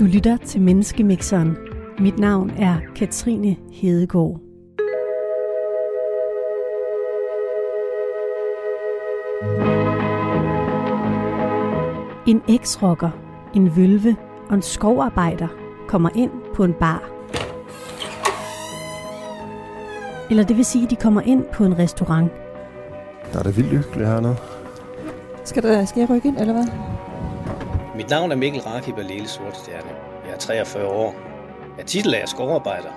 Du lytter til Menneskemixeren. Mit navn er Katrine Hedegaard. En eksrocker, en vølve og en skovarbejder kommer ind på en bar. Eller det vil sige, at de kommer ind på en restaurant. Der er det vildt hyggeligt hernede. Skal, der, skal jeg rykke ind, eller hvad? Mit navn er Mikkel Rakib af Lille Sortstjerne. Jeg er 43 år. Jeg titel er skovarbejder.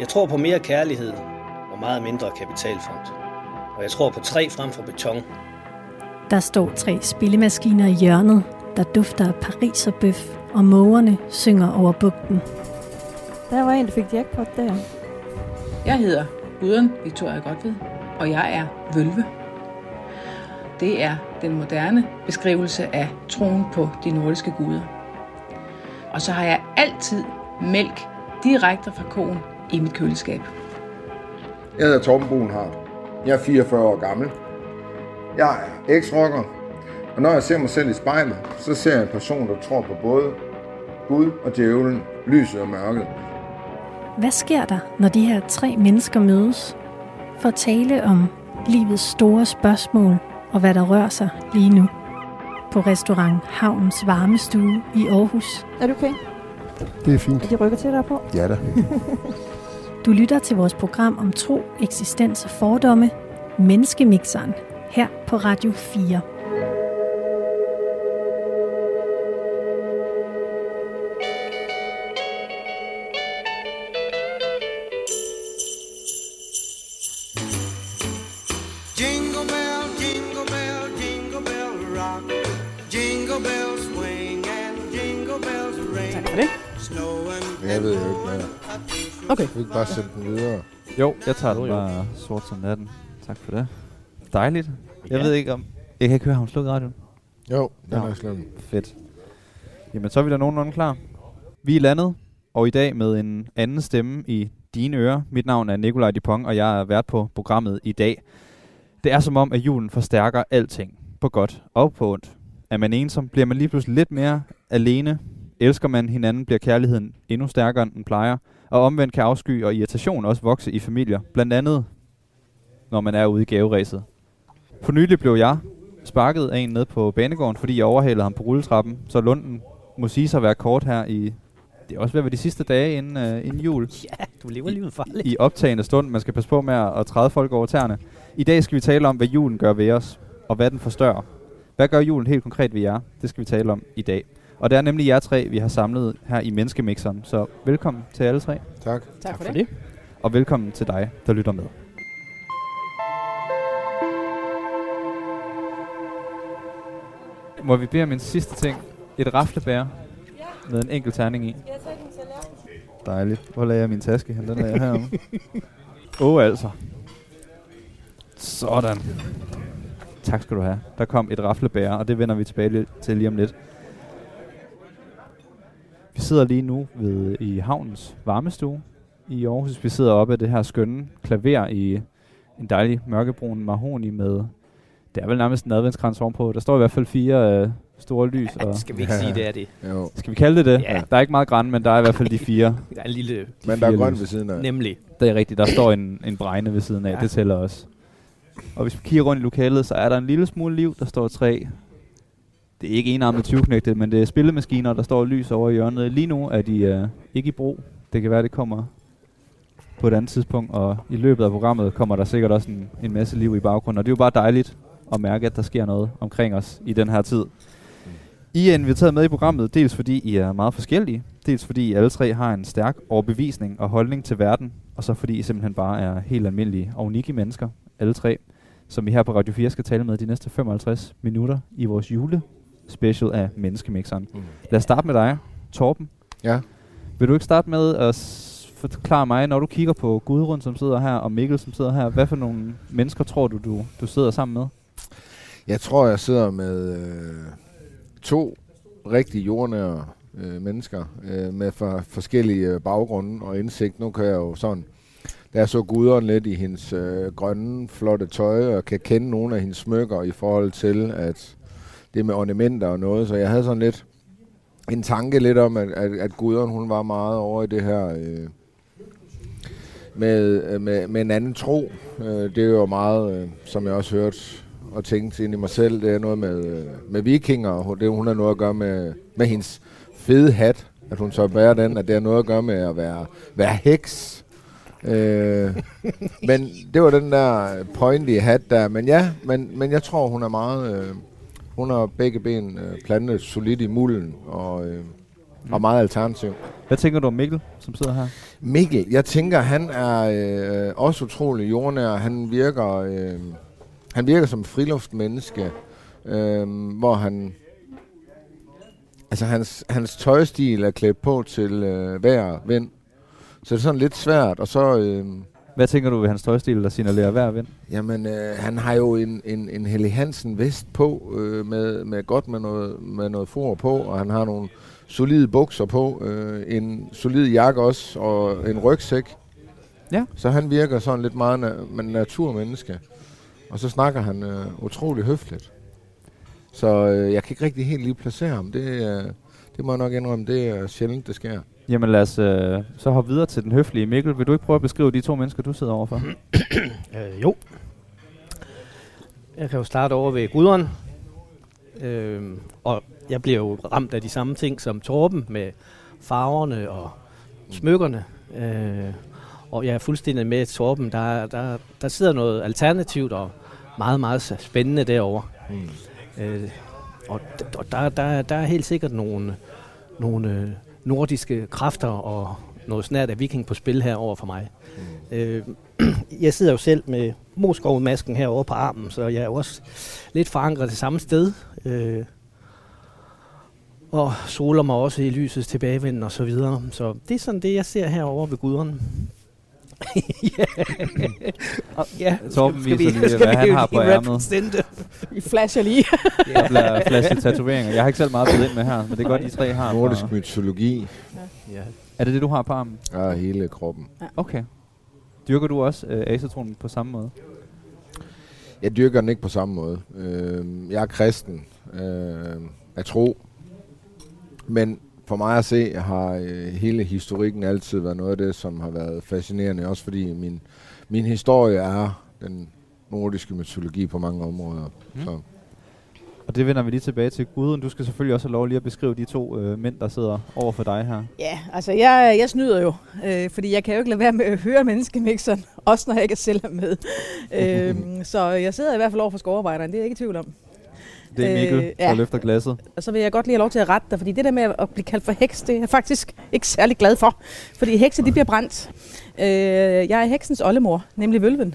Jeg tror på mere kærlighed og meget mindre kapitalfond. Og jeg tror på træ frem for beton. Der står tre spillemaskiner i hjørnet, der dufter af Paris og bøf, og mågerne synger over bugten. Der var en, der fik jackpot der. Jeg hedder Gudrun Victoria Godved, og jeg er vølve. Det er den moderne beskrivelse af troen på de nordiske guder. Og så har jeg altid mælk direkte fra koen i mit køleskab. Jeg hedder Torben Brunhardt. Jeg er 44 år gammel. Jeg er eks-rocker, og når jeg ser mig selv i spejlet, så ser jeg en person, der tror på både Gud og djævlen, lyset og mørket. Hvad sker der, når de her tre mennesker mødes for at tale om livets store spørgsmål og hvad der rører sig lige nu? På restaurant Havnens Varmestue i Aarhus. Er du okay? Det er fint. Er de rykker til dig på? Ja da. Du lytter til vores program om tro, eksistens og fordomme, Menneskemixeren, her på Radio 4. Vil ikke bare sende den videre. Jo, jeg tager den bare sort som natten. Tak for det. Dejligt. Jeg Ja. ved ikke om... Jeg kan ikke høre, har hun slukket radioen? Jo, den Ja. er slem. Fedt. Jamen, så er vi da nogenlunde klar. Vi er landet, og i dag med en anden stemme i dine ører. Mit navn er Nikolaj Dupont, og jeg er vært på programmet i dag. Det er som om, at julen forstærker alting. På godt og på ondt. Er man ensom, bliver man lige pludselig lidt mere alene. Elsker man hinanden, bliver kærligheden endnu stærkere, end den plejer. Og omvendt kan afsky og irritation også vokse i familier. Blandt andet, når man er ude i gaveræset. For nylig blev jeg sparket af en ned på banegården, fordi jeg overhalede ham på rulletrappen. Så Lunden må sige sig at være kort her i... Det er også ved at være de sidste dage inden, uh, inden jul. Ja, du lever livet farligt. I optagende stund. Man skal passe på med at, at træde folk over tæerne. I dag skal vi tale om, hvad julen gør ved os, og hvad den forstørrer. Hvad gør julen helt konkret ved jer? Det skal vi tale om i dag. Og det er nemlig jer tre, vi har samlet her i Menneskemixeren. Så velkommen til alle tre, Tak. Tak for for det. det. og velkommen til dig, der lytter med. Må vi bede om en sidste ting? Et raflebær med en enkelt terning i. Dejligt. Hvor lagde jeg min taske hen? Den er jeg heromme. Åh, oh, altså. Sådan. Tak skal du have. Der kom et raflebær, og det vender vi tilbage til lige om lidt. Vi sidder lige nu ved, i havnens varmestue i Aarhus. Vi sidder oppe af det her skønne klaver i en dejlig mørkebrun mahoni med... Det er vel nærmest en adventskrans ovenpå. Der står i hvert fald fire øh, store lys. Ja, Og skal vi ikke sige, det er det? Jo. skal vi kalde det det? Ja. Der er ikke meget græn, men der er i hvert fald de fire. Der er en lille... Men der er grøn lys. ved siden af. Nemlig. Det er rigtigt. Der står en, en bregne ved siden af. Ja. Ja. Det tæller også. Og hvis vi kigger rundt i lokalet, så er der en lille smule liv. Der står tre... Det er ikke enarmet 20 men det er spillemaskiner, der står lys over i hjørnet. Lige nu er de øh, ikke i brug. Det kan være, det kommer på et andet tidspunkt, og i løbet af programmet kommer der sikkert også en, en masse liv i baggrunden. Og det er jo bare dejligt at mærke, at der sker noget omkring os i den her tid. I er inviteret med i programmet, dels fordi I er meget forskellige, dels fordi I alle tre har en stærk overbevisning og holdning til verden, og så fordi I simpelthen bare er helt almindelige og unikke mennesker, alle tre, som vi her på Radio 4 skal tale med de næste 55 minutter i vores jule special af Menneskemixeren. Mm. Lad os starte med dig, Torben. Ja. Vil du ikke starte med at s- forklare mig, når du kigger på Gudrun, som sidder her, og Mikkel, som sidder her, hvad for nogle mennesker tror du, du, du sidder sammen med? Jeg tror, jeg sidder med øh, to rigtig jordnære øh, mennesker øh, med for, forskellige øh, baggrunde og indsigt. Nu kan jeg jo sådan, da jeg så guderen lidt i hendes øh, grønne, flotte tøj, og kan kende nogle af hendes smykker i forhold til, at det med ornamenter og noget, så jeg havde sådan lidt en tanke lidt om, at, at, at Gudrun, hun var meget over i det her øh, med, øh, med, med en anden tro. Øh, det er jo meget, øh, som jeg også hørte og tænkte ind i mig selv, det er noget med, øh, med vikinger, og det hun har noget at gøre med, med hendes fede hat, at hun så bærer den, at det har noget at gøre med at være, være heks. Øh, men det var den der pointy hat der. Men ja, men, men jeg tror, hun er meget... Øh, hun har begge ben øh, plantet solidt i mulden og, øh, og meget alternativ. Hvad tænker du om Mikkel, som sidder her? Mikkel, jeg tænker, han er øh, også utrolig jordnær. Han virker, øh, han virker som et friluftmenneske, øh, hvor han... Altså, hans, hans tøjstil er klædt på til øh, hver vind. Så det er sådan lidt svært, og så... Øh, Hvad tænker du ved hans tøjstil, der signalerer hver vind? Jamen, øh, han har jo en, en, en Helly Hansen vest på, øh, med, med godt med noget, med noget for på, og han har nogle solide bukser på, øh, en solid jakke også, og en rygsæk. Ja. Så han virker sådan lidt meget na- men naturmenneske. Og så snakker han øh, utrolig høfligt. Så øh, jeg kan ikke rigtig helt lige placere ham. Det, øh, det må jeg nok indrømme, det er sjældent, det sker. Jamen lad os øh, så hoppe videre til den høflige Mikkel. Vil du ikke prøve at beskrive de to mennesker, du sidder overfor? Øh, jo. Jeg kan jo starte over ved Gudrun. Øh, og jeg bliver jo ramt af de samme ting som Torben med farverne og smykkerne. Øh, og jeg er fuldstændig med Torben. Der, der, der sidder noget alternativt og meget, meget spændende derovre. Mm. Øh, og d- og der, der, der er helt sikkert nogle, nogle øh, nordiske kræfter og noget snært af viking på spil her over for mig. Mm. Øh, jeg sidder jo selv med Moskov-masken herovre på armen, så jeg er også lidt forankret det samme sted. Øh, og soler mig også i lysets tilbagevind og så videre. Så det er sådan det, jeg ser herovre ved guderne. ja. Og ja, Torben skal viser vi- lige, skal hvad vi han har på ærmet. Vi flasher lige. Der bliver flash i tatoveringer. Jeg har ikke selv meget bydet ind med her, men det er godt, I tre har. Nordisk mytologi Ja. Er det det, du har på armen? er hele kroppen. Okay. Dyrker du også øh, asatronen på samme måde? Jeg dyrker den ikke på samme måde. Øh, jeg er kristen øh, af tro. Men for mig at se, har øh, hele historikken altid været noget af det, som har været fascinerende. Også fordi min, min historie er den nordiske mytologi på mange områder. Mm. Så Og det vender vi lige tilbage til. Guden, du skal selvfølgelig også have lov lige at beskrive de to øh, mænd, der sidder over for dig her. Ja, altså jeg, jeg snyder jo, øh, fordi jeg kan jo ikke lade være med at høre menneskemixeren, også når jeg ikke selv er med. øhm, så jeg sidder i hvert fald over for skovarbejderen, det er jeg ikke i tvivl om. Det er Mikkel, Øh, øh, ja. der løfter glasset. Og så vil jeg godt lige have lov til at rette dig, fordi det der med at blive kaldt for heks, det er jeg faktisk ikke særlig glad for. Fordi hekse, de bliver brændt. Øh, jeg er heksens oldemor, nemlig vølven.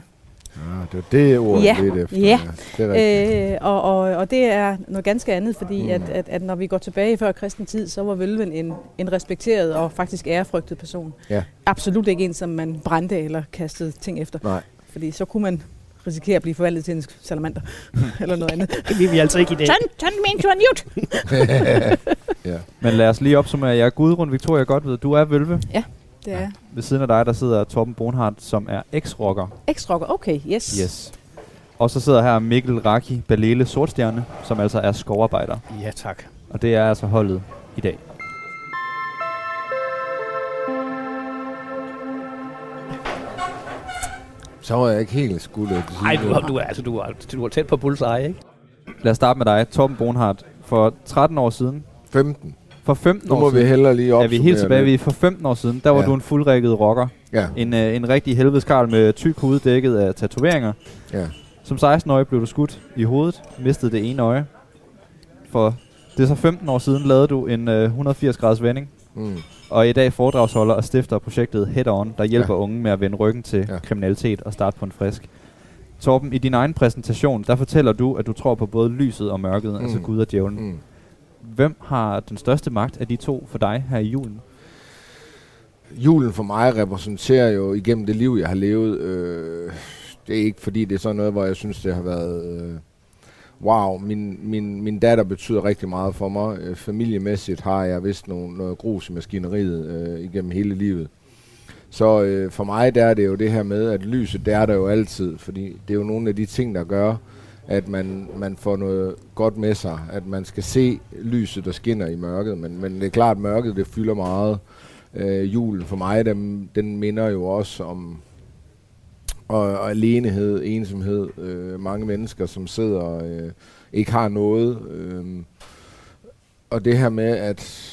ja, det er det ord, Ja, lidt efter. ja. Det er. Øh, og, og, og det er noget ganske andet, fordi Mm. at, at, at når vi går tilbage før kristen tid, så var vølven en, en respekteret og faktisk ærefrygtet person. Ja. Absolut ikke en, som man brændte eller kastede ting efter. Nej. Fordi så kunne man risikere at blive forvandlet til en salamander eller noget andet. Det vil vi altså ikke i dag. Sådan, sådan mente du en jut! ja. Men lad os lige opsummere. Jeg er Gudrun Victoria godt ved. Du er Vølve. Det er Ved siden af dig, der sidder Torben Bonhardt, som er eks-rocker. eksrocker. Okay, yes. Yes. Og så sidder her Mikkel Raki Balele Sortstjerne, som altså er skovarbejder. Ja, tak. Og det er altså holdet i dag. Så var jeg ikke helt skudt. Nej, du, det. er- du, er, altså, du, er, du er tæt på bullseye, ikke? Lad os starte med dig, Torben Bonhardt. For 13 år siden, 15. for 15 Nu år må vi siden, hellere lige er opsummere vi helt tilbage. Vi er for 15 år siden, der var Ja. du en fuldrækket rocker. Ja, En, øh, en rigtig helvedeskarl med tyk hud dækket af tatoveringer. ja. Som 16-årig blev du skudt i hovedet, mistede det ene øje. For det er så 15 år siden, lavede du en øh, 180 graders vending. Mm. Og i dag foredragsholder og stifter projektet Head On, der hjælper ja. Unge med at vende ryggen til Ja. kriminalitet og starte på en frisk. Torben, i din egen præsentation, der fortæller du, at du tror på både lyset og mørket, mm. altså Mm. Gud og djævlen. Mm. Hvem har den største magt af de to for dig her i julen? Julen for mig repræsenterer jo igennem det liv, jeg har levet. Øh, det er ikke fordi, det er sådan noget, hvor jeg synes, det har været... Øh, wow, min, min, min datter betyder rigtig meget for mig. Øh, familiemæssigt har jeg vist noget, noget grus i maskineriet øh, igennem hele livet. Så øh, for mig der er det jo det her med, at lyset, der er der jo altid. Fordi det er jo nogle af de ting, der gør, at man, man får noget godt med sig, at man skal se lyset, der skinner i mørket, men, men det er klart, at mørket det fylder meget. Øh, julen for mig, den, den minder jo også om og, og alenehed, ensomhed, øh, mange mennesker, som sidder øh, ikke har noget. Øh, og det her med, at,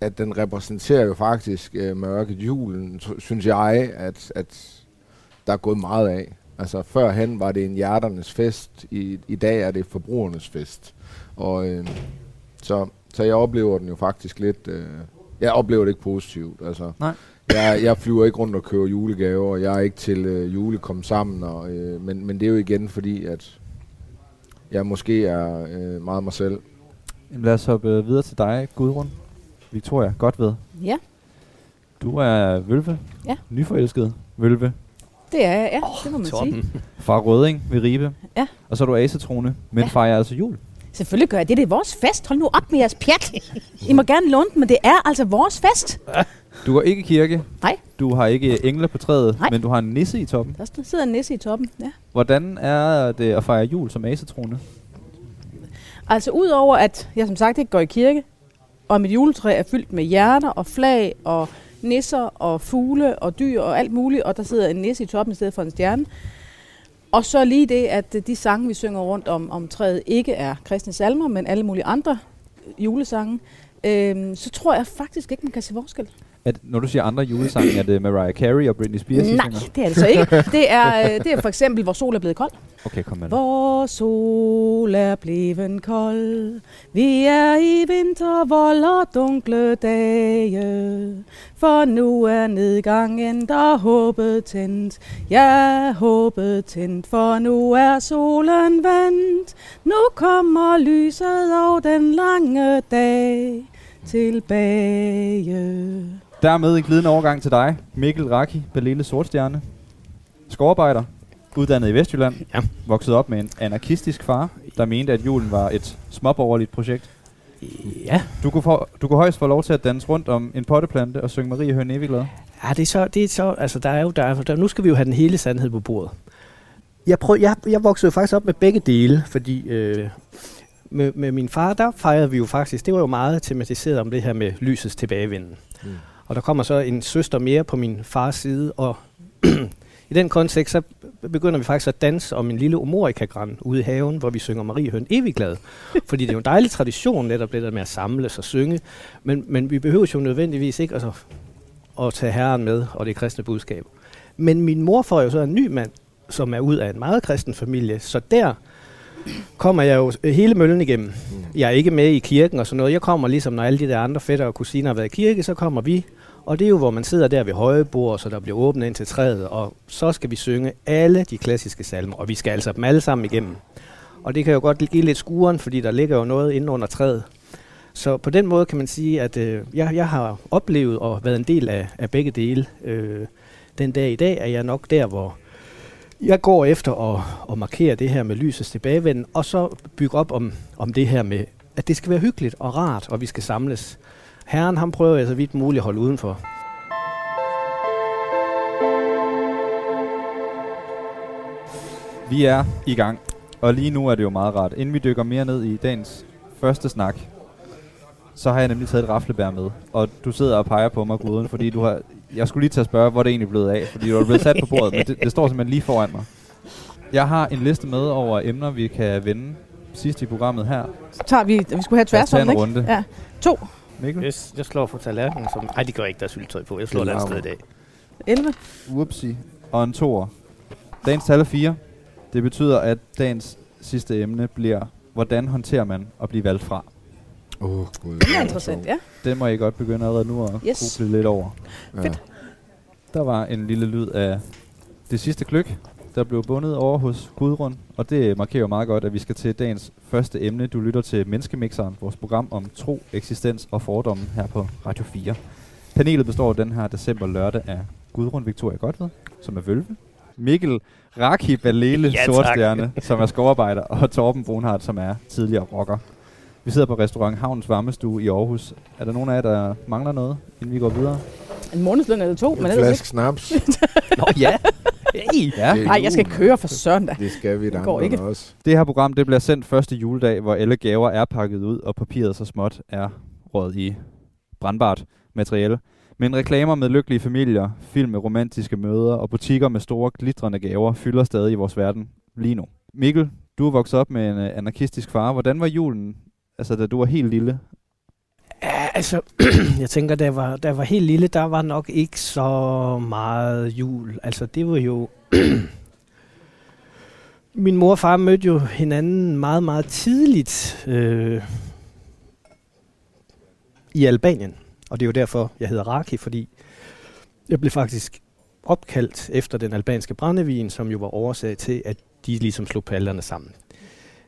at den repræsenterer jo faktisk øh, mørket julen, synes jeg, at, at der er gået meget af. Altså førhen var det en hjerternes fest, i, i dag er det forbrugernes fest. Og øh, så, så jeg oplever den jo faktisk lidt, øh, jeg oplever det ikke positivt. Altså, Nej jeg, jeg flyver ikke rundt og køber julegaver, og jeg er ikke til øh, julekom sammen, og, øh, men, men det er jo igen fordi, at jeg måske er øh, meget mig selv. Jamen, lad os hoppe øh, videre til dig, Gudrun. Victoria, godt ved. Ja, Du er Vølve. Ja. Nyforelsket Vølve. det er jeg. Ja, det må man sige. Toppen. Fra Røding ved Ribe. Ja. Og så er du asetrone, men Ja. fejrer altså jul. Selvfølgelig gør jeg det. Det er vores fest. Hold nu op med jeres pjat. I må gerne låne den, men det er altså vores fest. Du går ikke i kirke. Nej. Du har ikke engle på træet, Nej. men du har en nisse i toppen. Der sidder en nisse i toppen. Ja. Hvordan er det at fejre jul som asetrone? Altså udover at jeg som sagt ikke går i kirke, og mit juletræ er fyldt med hjerter og flag og nisser og fugle og dyr og alt muligt, og der sidder en nisse i toppen i stedet for en stjerne. Og så lige det, at øh, de sange, vi synger rundt om, om træet, ikke er kristne salmer, men alle mulige andre julesange, øhm, så tror jeg faktisk ikke, man kan se forskel. At, når du siger andre julesange, er det Mariah Carey og Britney Spears, Nej, det er altså ikke. Det er, øh, det er for eksempel, hvor sol er blevet kold. Okay, kom med det. Hvor sol er blevet kold, vi er i vintervold og dunkle dage. For nu er nedgangen, der håbet tændt. Ja, håbet tændt, for nu er solen vendt. Nu kommer lyset og den lange dag tilbage. Dermed en glidende overgang til dig, Mikkel Raki, Berlele Sortstjerne. Skovarbejder, uddannet i Vestjylland, Ja. vokset op med en anarkistisk far, der mente, at julen var et småborgerligt projekt. Ja, Du kunne, få, du kunne højst få lov til at danse rundt om en potteplante og synge Marie Høen Eviglad. Ja, det er så, det er så altså der er jo, der, er, der, nu skal vi jo have den hele sandhed på bordet. Jeg, prøv, jeg, jeg voksede jo faktisk op med begge dele, fordi øh, med, med min far, der fejrede vi jo faktisk, det var jo meget tematiseret om det her med lysets tilbagevenden. Mm. Og der kommer så en søster mere på min fars side, og i den kontekst, så begynder vi faktisk at danse om en lille omorikagran ude i haven, hvor vi synger Marie Høn evig glad. Fordi det er jo en dejlig tradition, netop det der med at samles og synge. Men, men vi behøver jo nødvendigvis ikke altså, at tage herren med og det kristne budskab. Men min mor får jo så en ny mand, som er ud af en meget kristen familie, så der kommer jeg jo hele møllen igennem. Jeg er ikke med i kirken og sådan noget. Jeg kommer ligesom, når alle de der andre fætter og kusiner har været i kirke, så kommer vi. Og det er jo, hvor man sidder der ved højbord, så der bliver åbnet ind til træet, og så skal vi synge alle de klassiske salmer, og vi skal altså dem alle sammen igennem. Og det kan jo godt give lidt skuren, fordi der ligger jo noget inde under træet. Så på den måde kan man sige, at øh, jeg, jeg har oplevet og været en del af, af begge dele. Øh, den dag i dag er jeg nok der, hvor jeg går efter at, at markere det her med lysets tilbagevenden, og så bygge op om, om det her med, at det skal være hyggeligt og rart, og vi skal samles. Herren, han prøver jeg så vidt muligt at holde udenfor. Vi er i gang, og lige nu er det jo meget rart. Inden vi dykker mere ned i dagens første snak, så har jeg nemlig taget et raflebær med. Og du sidder og peger på mig, Guden, fordi du har... Jeg skulle lige til at spørge, hvor det egentlig blevet af, fordi du er blevet sat på bordet, men det, det står simpelthen lige foran mig. Jeg har en liste med over emner, vi kan vende sidst i programmet her. Så tager vi, vi skulle have tværs om, ikke? runde. Ja. To. Mikkel? Jeg, jeg slår for tallerkenen. Som, ej, det gør ikke, der er syltetøj på. Jeg slår et andet sted i dag. 11. Whoopsie. Og en toer. Dagens tal er 4. Det betyder, at dagens sidste emne bliver, hvordan håndterer man at blive valgt fra? Åh, oh, gud. Det er interessant, ja. Det må I godt begynde allerede nu at Yes. gruble lidt over. Ja. Der var en lille lyd af det sidste klyk, der blev bundet over hos Gudrun, og det markerer meget godt, at vi skal til dagens første emne. Du lytter til Menneskemixeren, vores program om tro, eksistens og fordomme her på Radio 4. Panelet består den her december lørdag af Gudrun Victoria Godved, som er vølve, Mikkel Raki Balele Ja. Sortstjerne, som er skovarbejder, og Torben Brunhardt, som er tidligere rocker. Vi sidder på restaurant Havns Varmestue i Aarhus. Er der nogen af jer, der mangler noget, inden vi går videre? En månedsløn eller to, men En ellers flaske snaps. Nå ja, Hey, ja. Nej, jeg skal køre for søndag. Det skal vi, der går ikke. også. Det her program det bliver sendt første juledag, hvor alle gaver er pakket ud, og papiret så småt er råd i brandbart materiale. Men reklamer med lykkelige familier, film med romantiske møder og butikker med store glitrende gaver fylder stadig i vores verden lige nu. Mikkel, du er vokset op med en øh, anarkistisk far. Hvordan var julen, altså da du var helt lille? Ja, altså, jeg tænker, da jeg, var, da jeg var helt lille, der var nok ikke så meget jul. Altså, det var jo... Min mor og far mødte jo hinanden meget, meget tidligt øh, i Albanien. Og det er jo derfor, jeg hedder Raki, fordi jeg blev faktisk opkaldt efter den albanske brændevin, som jo var årsag til, at de ligesom slog pallerne sammen.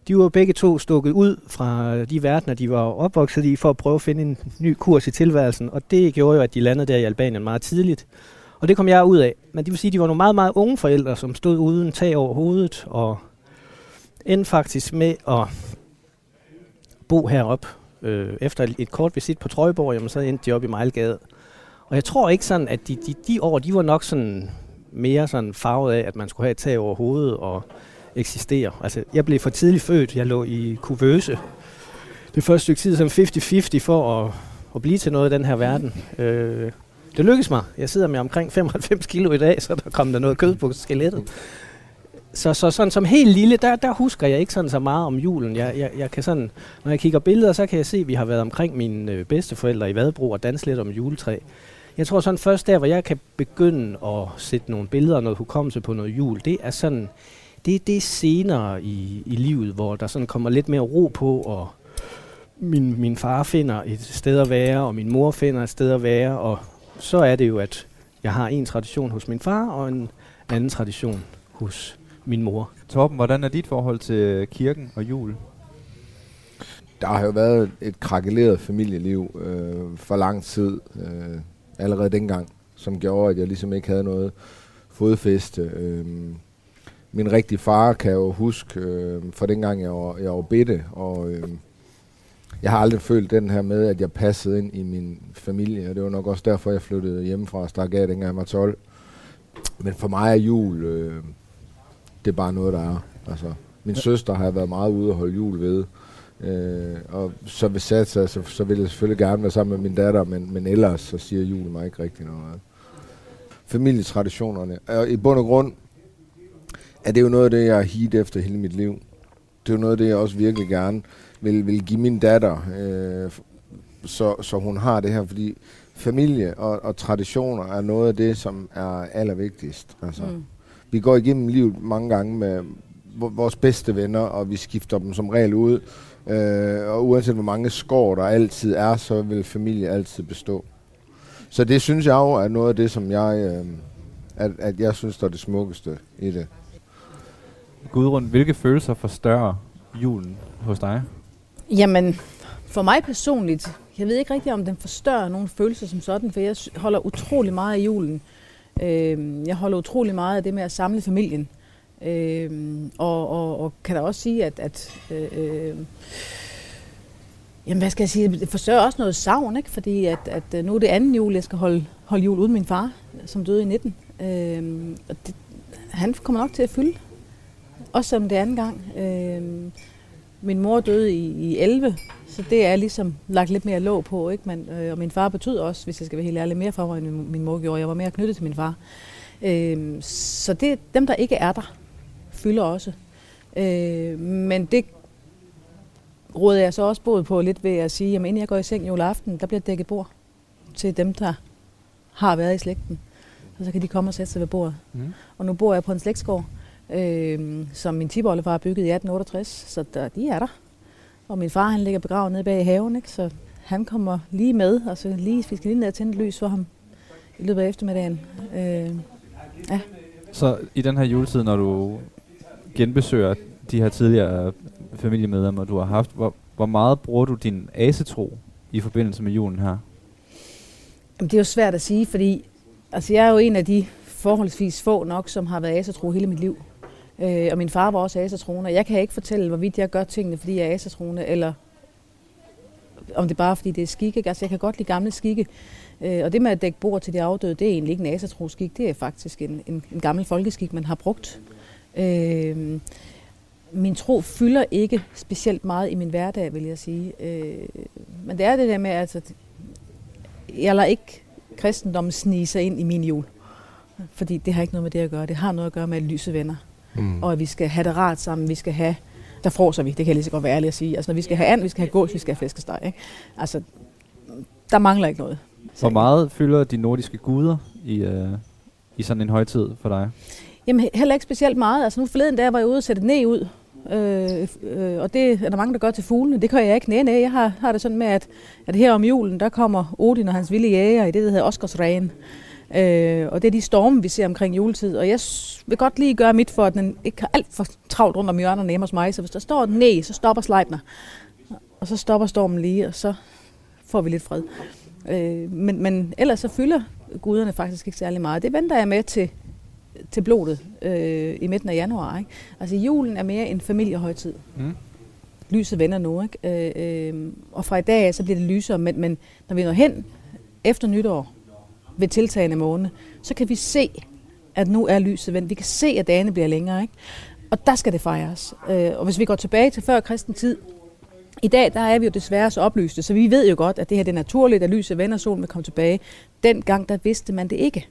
De var begge to stukket ud fra de verdener, de var opvokset i, for at prøve at finde en ny kurs i tilværelsen. Og det gjorde jo, at de landede der i Albanien meget tidligt. Og det kom jeg ud af. Men det vil sige, at de var nogle meget, meget unge forældre, som stod uden tag over hovedet, og endte faktisk med at bo heroppe. Øh, efter et, et kort visit på Trøjborg, jamen, så endte de op i Mejlgade. Og jeg tror ikke sådan, at de, de, de år, de var nok sådan mere sådan farvet af, at man skulle have et tag over hovedet og eksisterer. Altså, jeg blev for tidligt født. Jeg lå i kuvøse. Det første stykke tid som 50-50 for at, at blive til noget i den her verden. Øh, det lykkedes mig. Jeg sidder med omkring 95 kilo i dag, så der kom der noget kød på skelettet. Så, så sådan som helt lille, der, der husker jeg ikke sådan så meget om julen. Jeg, jeg, jeg kan sådan, når jeg kigger billeder, så kan jeg se, at vi har været omkring mine øh, bedsteforældre i Vadebro og danset lidt om juletræ. Jeg tror sådan først der, hvor jeg kan begynde at sætte nogle billeder og noget hukommelse på noget jul, det er sådan, det, det er senere i, i livet, hvor der sådan kommer lidt mere ro på, og min, min far finder et sted at være, og min mor finder et sted at være, og så er det jo, at jeg har en tradition hos min far, og en anden tradition hos min mor. Torben, hvordan er dit forhold til kirken og jul? Der har jo været et krakeleret familieliv øh, for lang tid, øh, allerede dengang, som gjorde, at jeg ligesom ikke havde noget fodfæste. Øh, min rigtige far kan jeg jo huske, øh, fra dengang jeg var, jeg var bitte, og øh, jeg har aldrig følt den her med, at jeg passede ind i min familie, og det var nok også derfor, jeg flyttede hjemmefra og stak af, dengang jeg var 12. Men for mig er jul, øh, det er bare noget, der er. Altså, min ja. søster har jeg været meget ude og holde jul ved, øh, og så hvis jeg så, så, ville jeg selvfølgelig gerne være sammen med min datter, men, men ellers så siger jul mig ikke rigtig noget. Familietraditionerne. Og i bund og grund er det jo noget af det, jeg har hit efter hele mit liv. Det er jo noget af det, jeg også virkelig gerne vil, vil give min datter, øh, så, så hun har det her, fordi familie og, og traditioner er noget af det, som er allervigtigst. Altså, mm. Vi går igennem livet mange gange med vores bedste venner, og vi skifter dem som regel ud. Øh, og uanset hvor mange skår der altid er, så vil familie altid bestå. Så det synes jeg jo er noget af det, som jeg, øh, at, at jeg synes, der er det smukkeste i det. Gudrun, hvilke følelser forstørrer julen hos dig? Jamen, for mig personligt, jeg ved ikke rigtig, om den forstørrer nogle følelser som sådan, for jeg holder utrolig meget af julen. Øh, jeg holder utrolig meget af det med at samle familien. Øh, og, og, og kan da også sige, at, at øh, øh, jamen, hvad skal jeg sige, det forstørrer også noget savn, ikke? fordi at, at øh, nu er det anden jul, jeg skal holde, holde jul uden min far, som døde i 19. Øh, og det, han kommer nok til at fylde, også som det anden gang. Øh, min mor døde i, i 11, så det er ligesom lagt lidt mere låg på, ikke? Men, øh, og min far betød også, hvis jeg skal være helt ærlig, mere for mig, end min, mor gjorde. Jeg var mere knyttet til min far. Øh, så det dem, der ikke er der, fylder også. Øh, men det råder jeg så også både på lidt ved at sige, at inden jeg går i seng juleaften, der bliver dækket bord til dem, der har været i slægten. Og så kan de komme og sætte sig ved bordet. Mm. Og nu bor jeg på en slægtsgård, øh, som min tiboldefar har bygget i 1868, så der, de er der. Og min far han ligger begravet nede bag i haven, ikke? så han kommer lige med, og så lige, vi skal lige ned og tænde lys for ham i løbet af eftermiddagen. Øh, ja. Så i den her juletid, når du genbesøger de her tidligere familiemedlemmer, du har haft, hvor, hvor meget bruger du din asetro i forbindelse med julen her? Jamen, det er jo svært at sige, fordi altså, jeg er jo en af de forholdsvis få nok, som har været asetro hele mit liv. Øh, og min far var også asetroende. Jeg kan ikke fortælle, hvorvidt jeg gør tingene, fordi jeg er asetroende, eller om det er bare fordi det er skik. Ikke? Altså, jeg kan godt lide gamle skikke. Øh, og det med at dække bord til de afdøde, det er egentlig ikke en asatroskik. Det er faktisk en, en, en gammel folkeskik, man har brugt. Øh, min tro fylder ikke specielt meget i min hverdag, vil jeg sige. Øh, men det er det der med, at altså, jeg lader ikke kristendommen snige sig ind i min jul. Fordi det har ikke noget med det at gøre. Det har noget at gøre med, at lyse venner. Mm. Og at vi skal have det rart sammen. Vi skal have... Der froser vi, det kan jeg lige så godt være ærlig at sige. Altså, når vi skal have and, vi skal have gås, vi skal have flæskesteg. Ikke? Altså, der mangler ikke noget. Hvor meget fylder de nordiske guder i, øh, i sådan en højtid for dig? Jamen heller ikke specielt meget. Altså nu forleden der var jeg ude og sætte ned ud. Øh, øh, og det er der mange, der gør til fuglene. Det kan jeg ikke. Nej, nej. Jeg har, har det sådan med, at, at her om julen, der kommer Odin og hans vilde jæger i det, der hedder Oscarsræn. Øh, og det er de storme, vi ser omkring juletid. Og jeg vil godt lige gøre mit for, at den ikke har alt for travlt rundt om hjørnerne hjemme hos mig. Så hvis der står den nej, så stopper Sleipner. Og så stopper stormen lige, og så får vi lidt fred. Øh, men, men ellers så fylder guderne faktisk ikke særlig meget. Det venter jeg med til, til blodet øh, i midten af januar. Ikke? Altså julen er mere en familiehøjtid. Mm. Lyset vender nu, ikke? Øh, øh, og fra i dag så bliver det lysere, men, men når vi når hen efter nytår, ved tiltagende måne, så kan vi se, at nu er lyset vendt. Vi kan se, at dagene bliver længere, ikke? Og der skal det fejres. Øh, og hvis vi går tilbage til før kristen tid, i dag der er vi jo desværre så oplyste, så vi ved jo godt, at det her det er naturligt, at lyset vender, solen vil komme tilbage. Dengang der vidste man det ikke.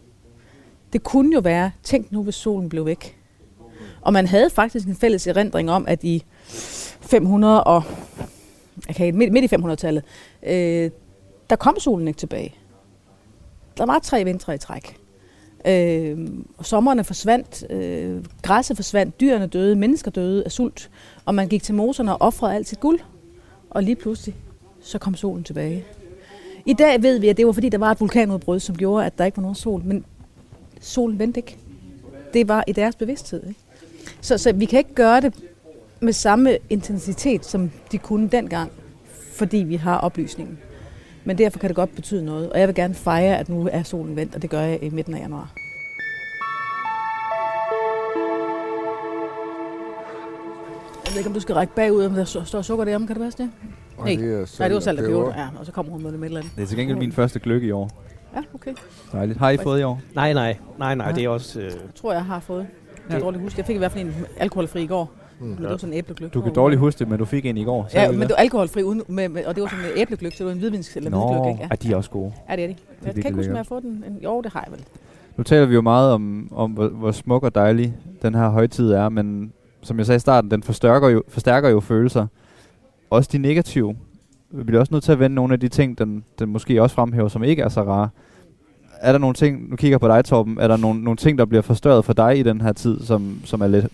Det kunne jo være, tænk nu, hvis solen blev væk. Og man havde faktisk en fælles erindring om, at i 500 og okay, midt, midt i 500-tallet, øh, der kom solen ikke tilbage. Der var tre vintre i træk. Øh, sommerne forsvandt, øh, græsset forsvandt, dyrene døde, mennesker døde af sult, og man gik til moserne og offrede alt sit guld. Og lige pludselig, så kom solen tilbage. I dag ved vi, at det var fordi, der var et vulkanudbrud, som gjorde, at der ikke var nogen sol. Men solen vendte ikke. Det var i deres bevidsthed. Ikke? Så, så vi kan ikke gøre det med samme intensitet, som de kunne dengang, fordi vi har oplysningen. Men derfor kan det godt betyde noget. Og jeg vil gerne fejre, at nu er solen vendt, og det gør jeg i midten af januar. Jeg ved ikke, om du skal række bagud, om der står sukker derom. Kan det passe det? Nej. det er Nej, det var salt og peber. Ja, og så kommer hun med det med et eller andet. Det er til gengæld min første gløk i år. Ja, okay. Dejligt. Har I fået i år? Nej, nej, nej, nej, Ja. det er også... Øh, Jeg tror, jeg har fået. Jeg Ja. kan dårligt huske. Jeg fik i hvert fald en alkoholfri i går. Mm. Men det var sådan en æblegløk. Du kan dårligt huske det, men du fik en i går. Ja, men det? var alkoholfri, uden, med, med, og det var sådan en æblegløk, så det var en hvidvins eller Nå, hvidgløk, ikke? er de også gode. Ja, det er de. Jeg kan ikke huske, om jeg har fået den. En, jo, det har jeg vel. Nu taler vi jo meget om, om hvor, hvor smuk og dejlig den her højtid er, men som jeg sagde i starten, den forstærker jo, forstærker jo følelser. Også de negative. Vi bliver også nødt til at vende nogle af de ting, den, den måske også fremhæver, som ikke er så rare. Er der nogle ting, nu kigger jeg på dig Torben, er der nogle, nogle ting, der bliver forstørret for dig i den her tid, som, som er lidt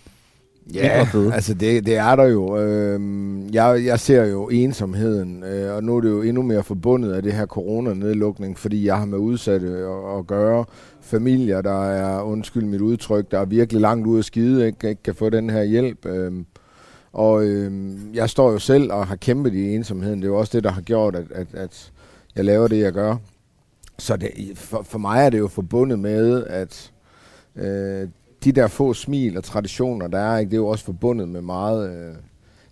Ja, altså det, det er der jo. Øhm, jeg, jeg ser jo ensomheden, øh, og nu er det jo endnu mere forbundet af det her coronanedlukning, fordi jeg har med udsatte at, at gøre. Familier, der er, undskyld mit udtryk, der er virkelig langt ude at skide, ikke, ikke kan få den her hjælp. Øhm, og øhm, jeg står jo selv og har kæmpet i ensomheden. Det er jo også det, der har gjort, at, at, at jeg laver det, jeg gør. Så det, for, for mig er det jo forbundet med, at øh, de der få smil og traditioner, der er, ikke, det er jo også forbundet med meget øh,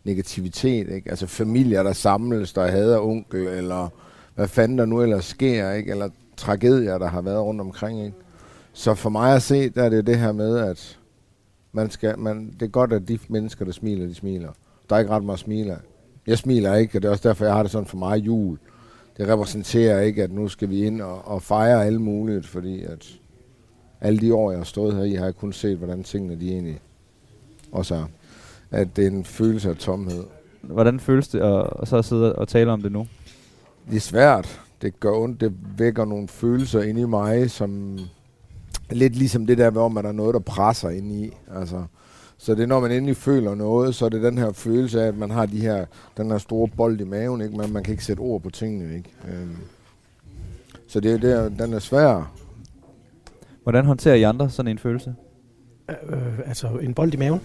negativitet. Ikke? Altså familier, der samles, der hader onkel, eller hvad fanden der nu ellers sker, ikke? eller tragedier, der har været rundt omkring. Ikke? Så for mig at se, der er det det her med, at man skal, man, det er godt, at de mennesker, der smiler, de smiler. Der er ikke ret meget at smile. Jeg smiler ikke, og det er også derfor, jeg har det sådan for mig jul. Det repræsenterer ikke, at nu skal vi ind og, og fejre alt muligt, fordi at alle de år, jeg har stået her i, har jeg kun set, hvordan tingene de egentlig også er. At det er en følelse af tomhed. Hvordan føles det at, at så sidde og tale om det nu? Det er svært. Det gør ondt. Det vækker nogle følelser ind i mig, som lidt ligesom det der, hvor man der er noget, der presser ind i. Altså, så det er, når man endelig føler noget, så er det den her følelse af, at man har de her, den her store bold i maven, ikke? Men man kan ikke sætte ord på tingene, ikke? Øhm. Så det, er- det er, den er svær. Hvordan håndterer I andre sådan en følelse? øh, altså en bold i maven.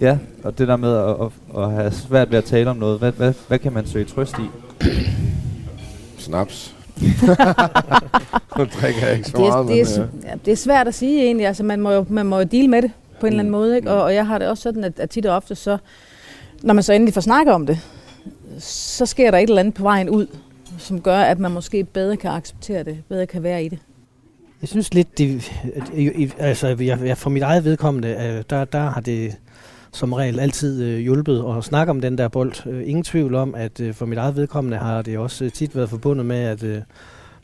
Ja, og det der med at, at, at have svært ved at tale om noget, hvad, hvad, hvad kan man søge trøst i? Snaps. nu drikker jeg ikke så Det er, meget, det, er, men, s- øh, ja, det er svært at sige egentlig. Altså, man, må jo, man må jo deal med det på en eller anden måde. Ikke? Og, og jeg har det også sådan, at, at tit og ofte så, når man så endelig får snakket om det, så sker der et eller andet på vejen ud, som gør, at man måske bedre kan acceptere det, bedre kan være i det. Jeg synes lidt, det, altså jeg, jeg, for mit eget vedkommende, øh, der, der har det som regel altid øh, hjulpet at snakke om den der bold. Øh, ingen tvivl om, at øh, for mit eget vedkommende har det også øh, tit været forbundet med, at øh,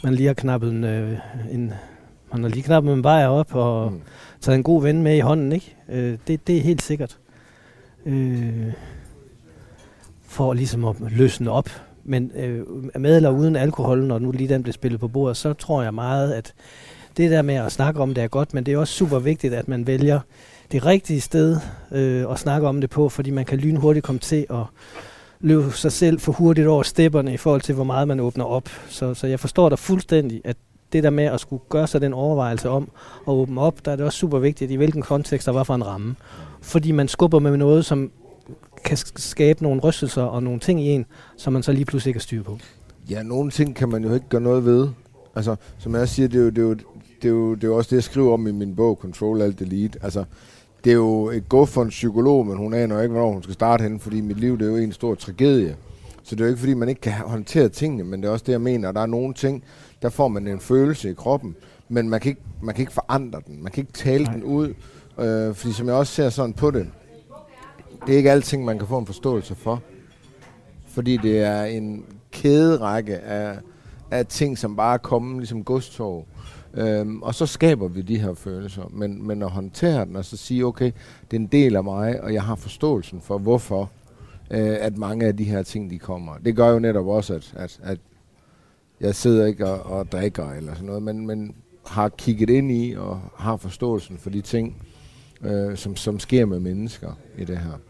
man lige har knappet en, øh, en man har lige knappet en bajer op og Mm. taget en god ven med i hånden, ikke? Øh, det, det er helt sikkert. Øh, for ligesom at løsne op. Men øh, med eller uden alkohol, når nu lige den blev spillet på bordet, så tror jeg meget, at det der med at snakke om det er godt, men det er også super vigtigt, at man vælger det rigtige sted øh, at snakke om det på, fordi man kan lynhurtigt komme til at løbe sig selv for hurtigt over stepperne i forhold til, hvor meget man åbner op. Så, så jeg forstår dig fuldstændig, at det der med at skulle gøre sig den overvejelse om at åbne op, der er det også super vigtigt, i hvilken kontekst der var for en ramme. Fordi man skubber med noget, som kan skabe nogle rystelser og nogle ting i en, som man så lige pludselig ikke har styr på. Ja, nogle ting kan man jo ikke gøre noget ved. Altså, som jeg siger, det er jo, det er jo, det er jo, det er jo også det, jeg skriver om i min bog, Control Alt Delete. Altså, det er jo et gå for en psykolog, men hun aner jo ikke, hvornår hun skal starte henne, fordi mit liv det er jo en stor tragedie. Så det er jo ikke, fordi man ikke kan håndtere tingene, men det er også det, jeg mener. Der er nogle ting, der får man en følelse i kroppen, men man kan ikke, man kan ikke forandre den. Man kan ikke tale Nej. den ud, øh, fordi som jeg også ser sådan på det, det er ikke alting, man kan få en forståelse for. Fordi det er en kæderække af, af ting, som bare er kommet ligesom godstog. Øhm, og så skaber vi de her følelser. Men, men at håndtere den og så sige, okay, det er en del af mig, og jeg har forståelsen for, hvorfor øh, at mange af de her ting, de kommer. Det gør jo netop også, at, at, at jeg sidder ikke og, og drikker eller sådan noget, men, men har kigget ind i og har forståelsen for de ting, øh, som, som sker med mennesker i det her.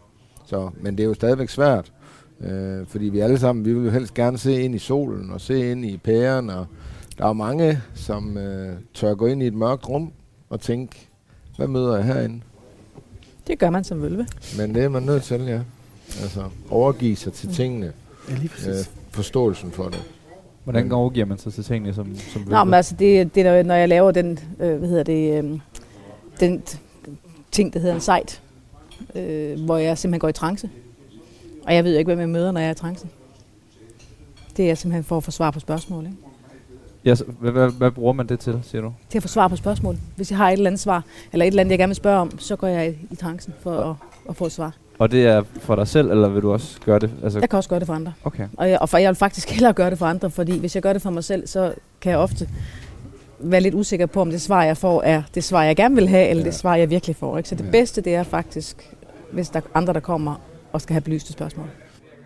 Så, men det er jo stadigvæk svært, øh, fordi vi alle sammen, vi vil jo helst gerne se ind i solen og se ind i pæren, og der er mange, som øh, tør gå ind i et mørkt rum og tænke, hvad møder jeg herinde? Det gør man som vølve. Men det er man nødt til, ja. Altså, overgive sig til tingene. Ja, lige præcis. Øh, forståelsen for det. Hvordan overgiver man sig til tingene som, som Nå, men altså, det, det er, når jeg laver den, øh, hvad hedder det, øh, den ting, der hedder en site, øh, hvor jeg simpelthen går i trance. Og jeg ved ikke, hvem jeg møder, når jeg er i trance. Det er simpelthen for at få svar på spørgsmål. Ikke? Ja, hvad, hvad, hvad bruger man det til, siger du? Til at få svar på spørgsmål. Hvis jeg har et eller andet svar, eller et eller andet, jeg gerne vil spørge om, så går jeg i, i trancen for at, at få et svar. Og det er for dig selv, eller vil du også gøre det? Altså, Jeg kan også gøre det for andre. okay. Og jeg, og for, jeg vil faktisk hellere gøre det for andre, fordi hvis jeg gør det for mig selv, så kan jeg ofte være lidt usikker på, om det svar, jeg får, er det svar, jeg gerne vil have, eller Ja. det svar, jeg virkelig får. Ikke? Så det Ja. bedste, det er faktisk, hvis der er andre, der kommer og skal have belyste spørgsmål.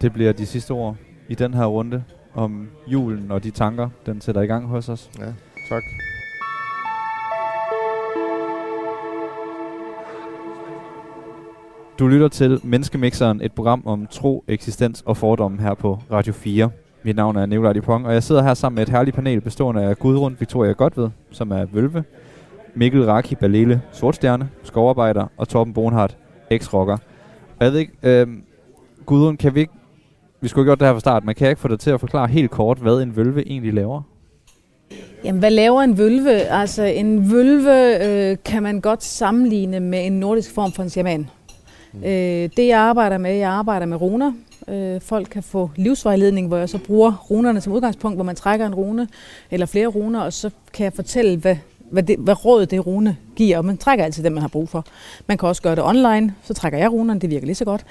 Det bliver de sidste ord i den her runde om julen og de tanker, den sætter i gang hos os. Ja, tak. Du lytter til Menneskemixeren, et program om tro, eksistens og fordomme her på Radio 4. Mit navn er Nicolai Dupont, og jeg sidder her sammen med et herligt panel bestående af Gudrun Victoria Godved, som er Vølve, Mikkel Raki Balele, Sortstjerne, skovarbejder, og Torben Bonhardt, eks-rocker. Og jeg ved ikke, øh, Gudrun, kan vi ikke, vi skulle have gjort det her fra start, men kan jeg ikke få dig til at forklare helt kort, hvad en vølve egentlig laver? Jamen, hvad laver en vølve? Altså, en vølve øh, kan man godt sammenligne med en nordisk form for en shaman. Mm. Øh, det, jeg arbejder med, jeg arbejder med runer. Øh, folk kan få livsvejledning, hvor jeg så bruger runerne som udgangspunkt, hvor man trækker en rune eller flere runer, og så kan jeg fortælle, hvad, hvad, det, hvad råd det rune giver, og man trækker altid den, man har brug for. Man kan også gøre det online, så trækker jeg runerne, det virker lige så godt.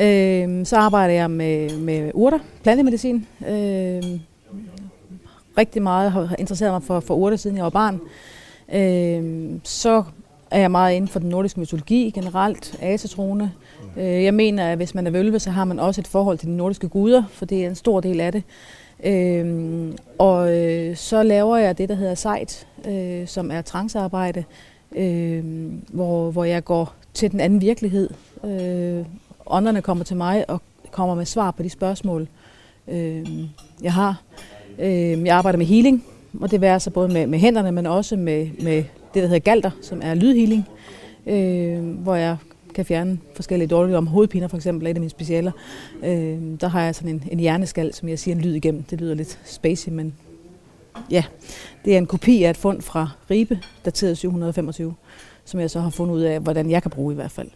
Øh, så arbejder jeg med, med urter, plantemedicin. Øh, rigtig meget har interesseret mig for, for urter, siden jeg var barn. Øh, så er jeg meget inden for den nordiske mytologi generelt, asetrone. Øh, jeg mener, at hvis man er vølve, så har man også et forhold til de nordiske guder, for det er en stor del af det. Øh, og øh, så laver jeg det, der hedder sejt, øh, som er trancearbejde, øh, hvor, hvor jeg går til den anden virkelighed. Øh, ånderne kommer til mig og kommer med svar på de spørgsmål, øh, jeg har. Øh, jeg arbejder med healing, og det værer så både med, med hænderne, men også med, med det, der hedder galter, som er lydhealing, øh, hvor jeg kan fjerne forskellige dårlige om hovedpiner, for eksempel, er et af mine specialer. Øh, der har jeg sådan en, en hjerneskal, som jeg siger en lyd igennem. Det lyder lidt spacey, men ja, det er en kopi af et fund fra Ribe, dateret 725, som jeg så har fundet ud af, hvordan jeg kan bruge i hvert fald.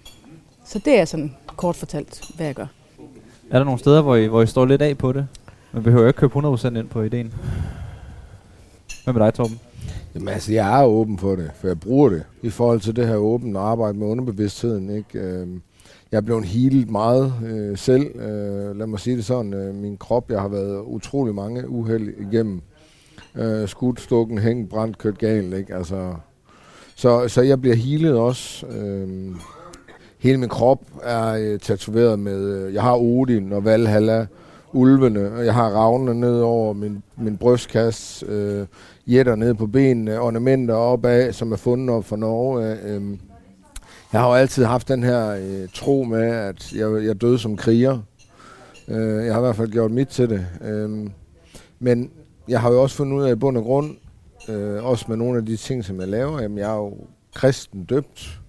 Så det er sådan kort fortalt, hvad jeg gør. Er der nogle steder, hvor I, hvor I står lidt af på det? Man behøver jo ikke købe 100% ind på ideen. Hvad med dig, Torben? Jamen altså, jeg er åben for det, for jeg bruger det i forhold til det her åbne arbejde med underbevidstheden. Ikke? Øhm, Jeg er blevet healet meget øh, selv. Øh, lad mig sige det sådan. Øh, min krop, jeg har været utrolig mange uheld igennem. Øh, skudt, stukken, hængt, brændt, kørt galt. Ikke? Altså, så, så jeg bliver healet også. Øh, hele min krop er øh, tatoveret med... Øh, jeg har Odin og Valhalla, ulvene, og jeg har ravnene ned over min, min brystkasse, øh, jætter ned på benene, ornamenter opad, som er fundet op fra Norge. Øh, jeg har jo altid haft den her øh, tro med, at jeg, jeg døde som kriger. Øh, jeg har i hvert fald gjort mit til det. Øh, men jeg har jo også fundet ud af i bund og grund, øh, også med nogle af de ting, som jeg laver, jamen jeg er jo kristen døbt.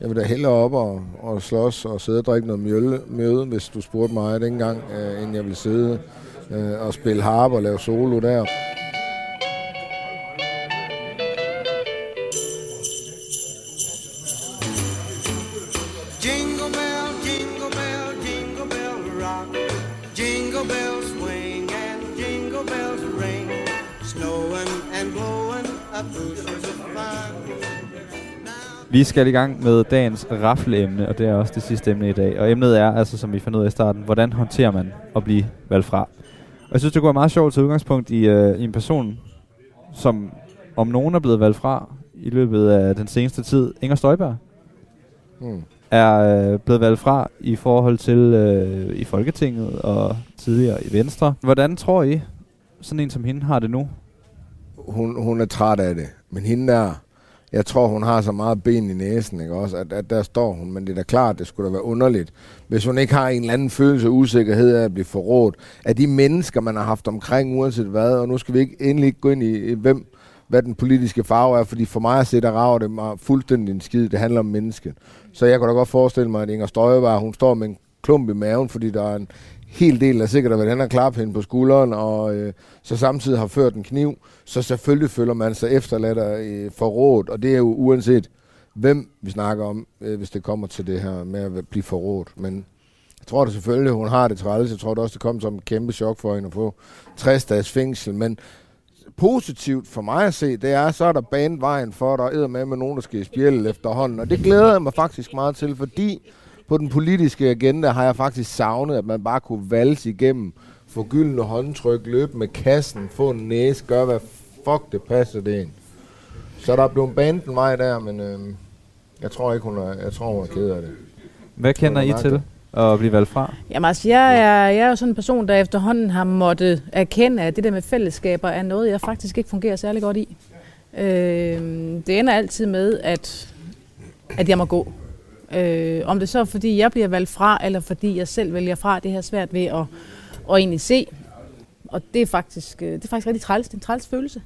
Jeg vil da hellere op og, og slås og sidde og drikke noget mjølle, mjøde, hvis du spurgte mig dengang, øh, end jeg vil sidde øh, og spille harp og lave solo der. Vi skal i gang med dagens rafleemne, og det er også det sidste emne i dag. Og emnet er, altså som vi fandt ud af i starten, hvordan håndterer man at blive valgt fra? Og jeg synes, det kunne være meget sjovt til udgangspunkt i, øh, i en person, som om nogen er blevet valgt fra i løbet af den seneste tid. Inger Støjberg Hmm. er øh, blevet valgt fra i forhold til øh, i Folketinget og tidligere i Venstre. Hvordan tror I, sådan en som hende har det nu? Hun, hun er træt af det. Men hende der, jeg tror, hun har så meget ben i næsen, ikke også? At, at der står hun. Men det er da klart, det skulle da være underligt. Hvis hun ikke har en eller anden følelse af usikkerhed af at blive forrådt af de mennesker, man har haft omkring, uanset hvad. Og nu skal vi ikke endelig ikke gå ind i, i hvem, hvad den politiske farve er, fordi for mig at se, der rager det mig fuldstændig en skid. Det handler om mennesket. Så jeg kan da godt forestille mig, at Inger Støjberg, hun står med en klump i maven, fordi der er en hel del, der sikkert at været hen og klappe hende på skulderen, og øh, så samtidig har ført en kniv, så selvfølgelig føler man sig efterladt og øh, forrådt, og det er jo uanset, hvem vi snakker om, øh, hvis det kommer til det her med at blive forrådt. Men jeg tror da selvfølgelig, hun har det træls. Jeg tror da også, det kom som et kæmpe chok for hende at få 60 dages fængsel. Men positivt for mig at se, det er, så er der banet vejen for, der er med med nogen, der skal i spjældet efterhånden. Og det glæder jeg mig faktisk meget til, fordi på den politiske agenda har jeg faktisk savnet, at man bare kunne valse igennem, få gyldne håndtryk, løbe med kassen, få en næse, gøre hvad fuck det passer det ind. Så der er blevet banet en vej der, men øh, jeg tror ikke, hun er, jeg tror, hun er ked af det. Hvad kender I til det? at blive valgt fra? Jamen altså, jeg er, jeg er jo sådan en person, der efterhånden har måttet erkende, at det der med fællesskaber er noget, jeg faktisk ikke fungerer særlig godt i. Øh, det ender altid med, at, at jeg må gå. Øh, om det så er, fordi jeg bliver valgt fra, eller fordi jeg selv vælger fra, det jeg svært ved at, at egentlig se. Og det er faktisk, øh, det er faktisk rigtig træls. Det er en træls følelse.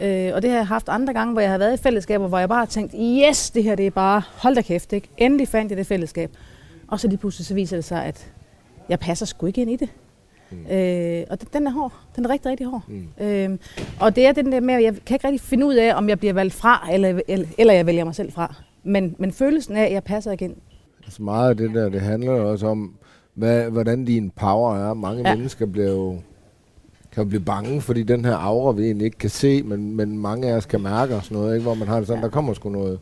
Øh, og det har jeg haft andre gange, hvor jeg har været i fællesskaber, hvor jeg bare har tænkt, yes, det her det er bare, hold da kæft, ikke? endelig fandt jeg det fællesskab. Og så lige pludselig så viser det sig, at jeg passer sgu ikke ind i det. Mm. Øh, og den, den er hård. Den er rigtig, rigtig hård. Mm. Øh, og det er den der med, at jeg kan ikke rigtig finde ud af, om jeg bliver valgt fra, eller, eller, eller jeg vælger mig selv fra. Men, men følelsen af, at jeg passer ind. Altså meget af det der, det handler også om, hvad, hvordan din power er. Mange ja. Ja. mennesker bliver jo, kan jo blive bange, fordi den her aura, vi egentlig ikke kan se, men, men mange af os kan mærke og sådan noget, ikke? hvor man har det sådan, der kommer sgu noget,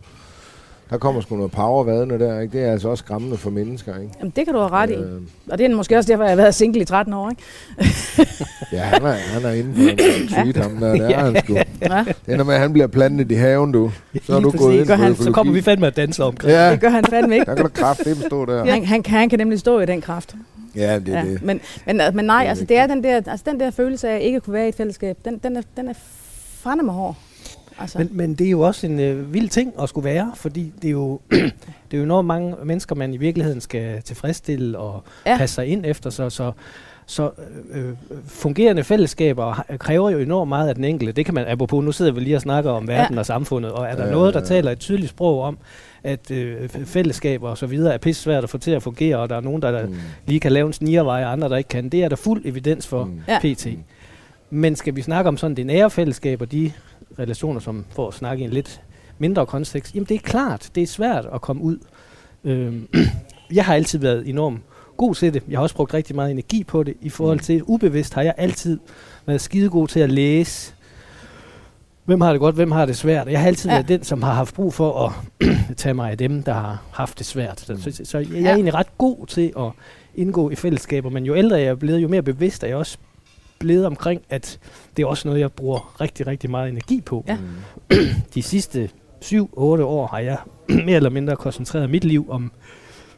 der kommer sgu noget power vadende der, ikke? Det er altså også skræmmende for mennesker, ikke? Jamen, det kan du have ret i. Øh, Og det er måske også derfor, jeg har været single i 13 år. Ikke? ja, han er, han er inde på en tweet, ham der, det er han sgu. Ja, Det ender med, at han bliver plantet i haven, du. Så er du gået ind han, Så kommer vi økologi. fandme at danse omkring. Ja, det gør han fandme ikke. der kan du kraftedeme stå der. Han, han, kan, han kan nemlig stå i den kraft. Ja, det er Ja. det. Men, men, men nej, er altså, det er den der, altså, den der følelse af ikke at kunne være i et fællesskab, den, den er, den er fandme hård. Altså, Men, men det er jo også en øh, vild ting at skulle være, fordi det er jo, det er jo enormt mange mennesker, man i virkeligheden skal tilfredsstille og Ja. passe sig ind efter. Så, så, så øh, fungerende fællesskaber kræver jo enormt meget af den enkelte. Det kan man, apropos, nu sidder vi lige og snakker om verden Ja. og samfundet, og er der Ja, noget, der ja. taler et tydeligt sprog om, at øh, fællesskaber og så videre er pisse svært at få til at fungere, og der er nogen, der Mm. lige kan lave en sniervej, og andre, der ikke kan. Det er der fuld evidens for Mm. Pt. Men skal vi snakke om sådan det nære fællesskab og de relationer, som får at snakke i en lidt mindre kontekst, jamen det er klart, det er svært at komme ud. Øhm, jeg har altid været enormt god til det. Jeg har også brugt rigtig meget energi på det. I forhold til ubevidst har jeg altid været skidegod til at læse. Hvem har det godt, hvem har det svært? Jeg har altid Ja. været den, som har haft brug for at tage mig af dem, der har haft det svært. Så, så, så jeg er Ja. egentlig ret god til at indgå i fællesskaber, men jo ældre jeg er blevet, jo mere bevidst er jeg også blevet omkring, at det er også noget, jeg bruger rigtig, rigtig meget energi på. Ja. De sidste 7-8 år har jeg mere eller mindre koncentreret mit liv om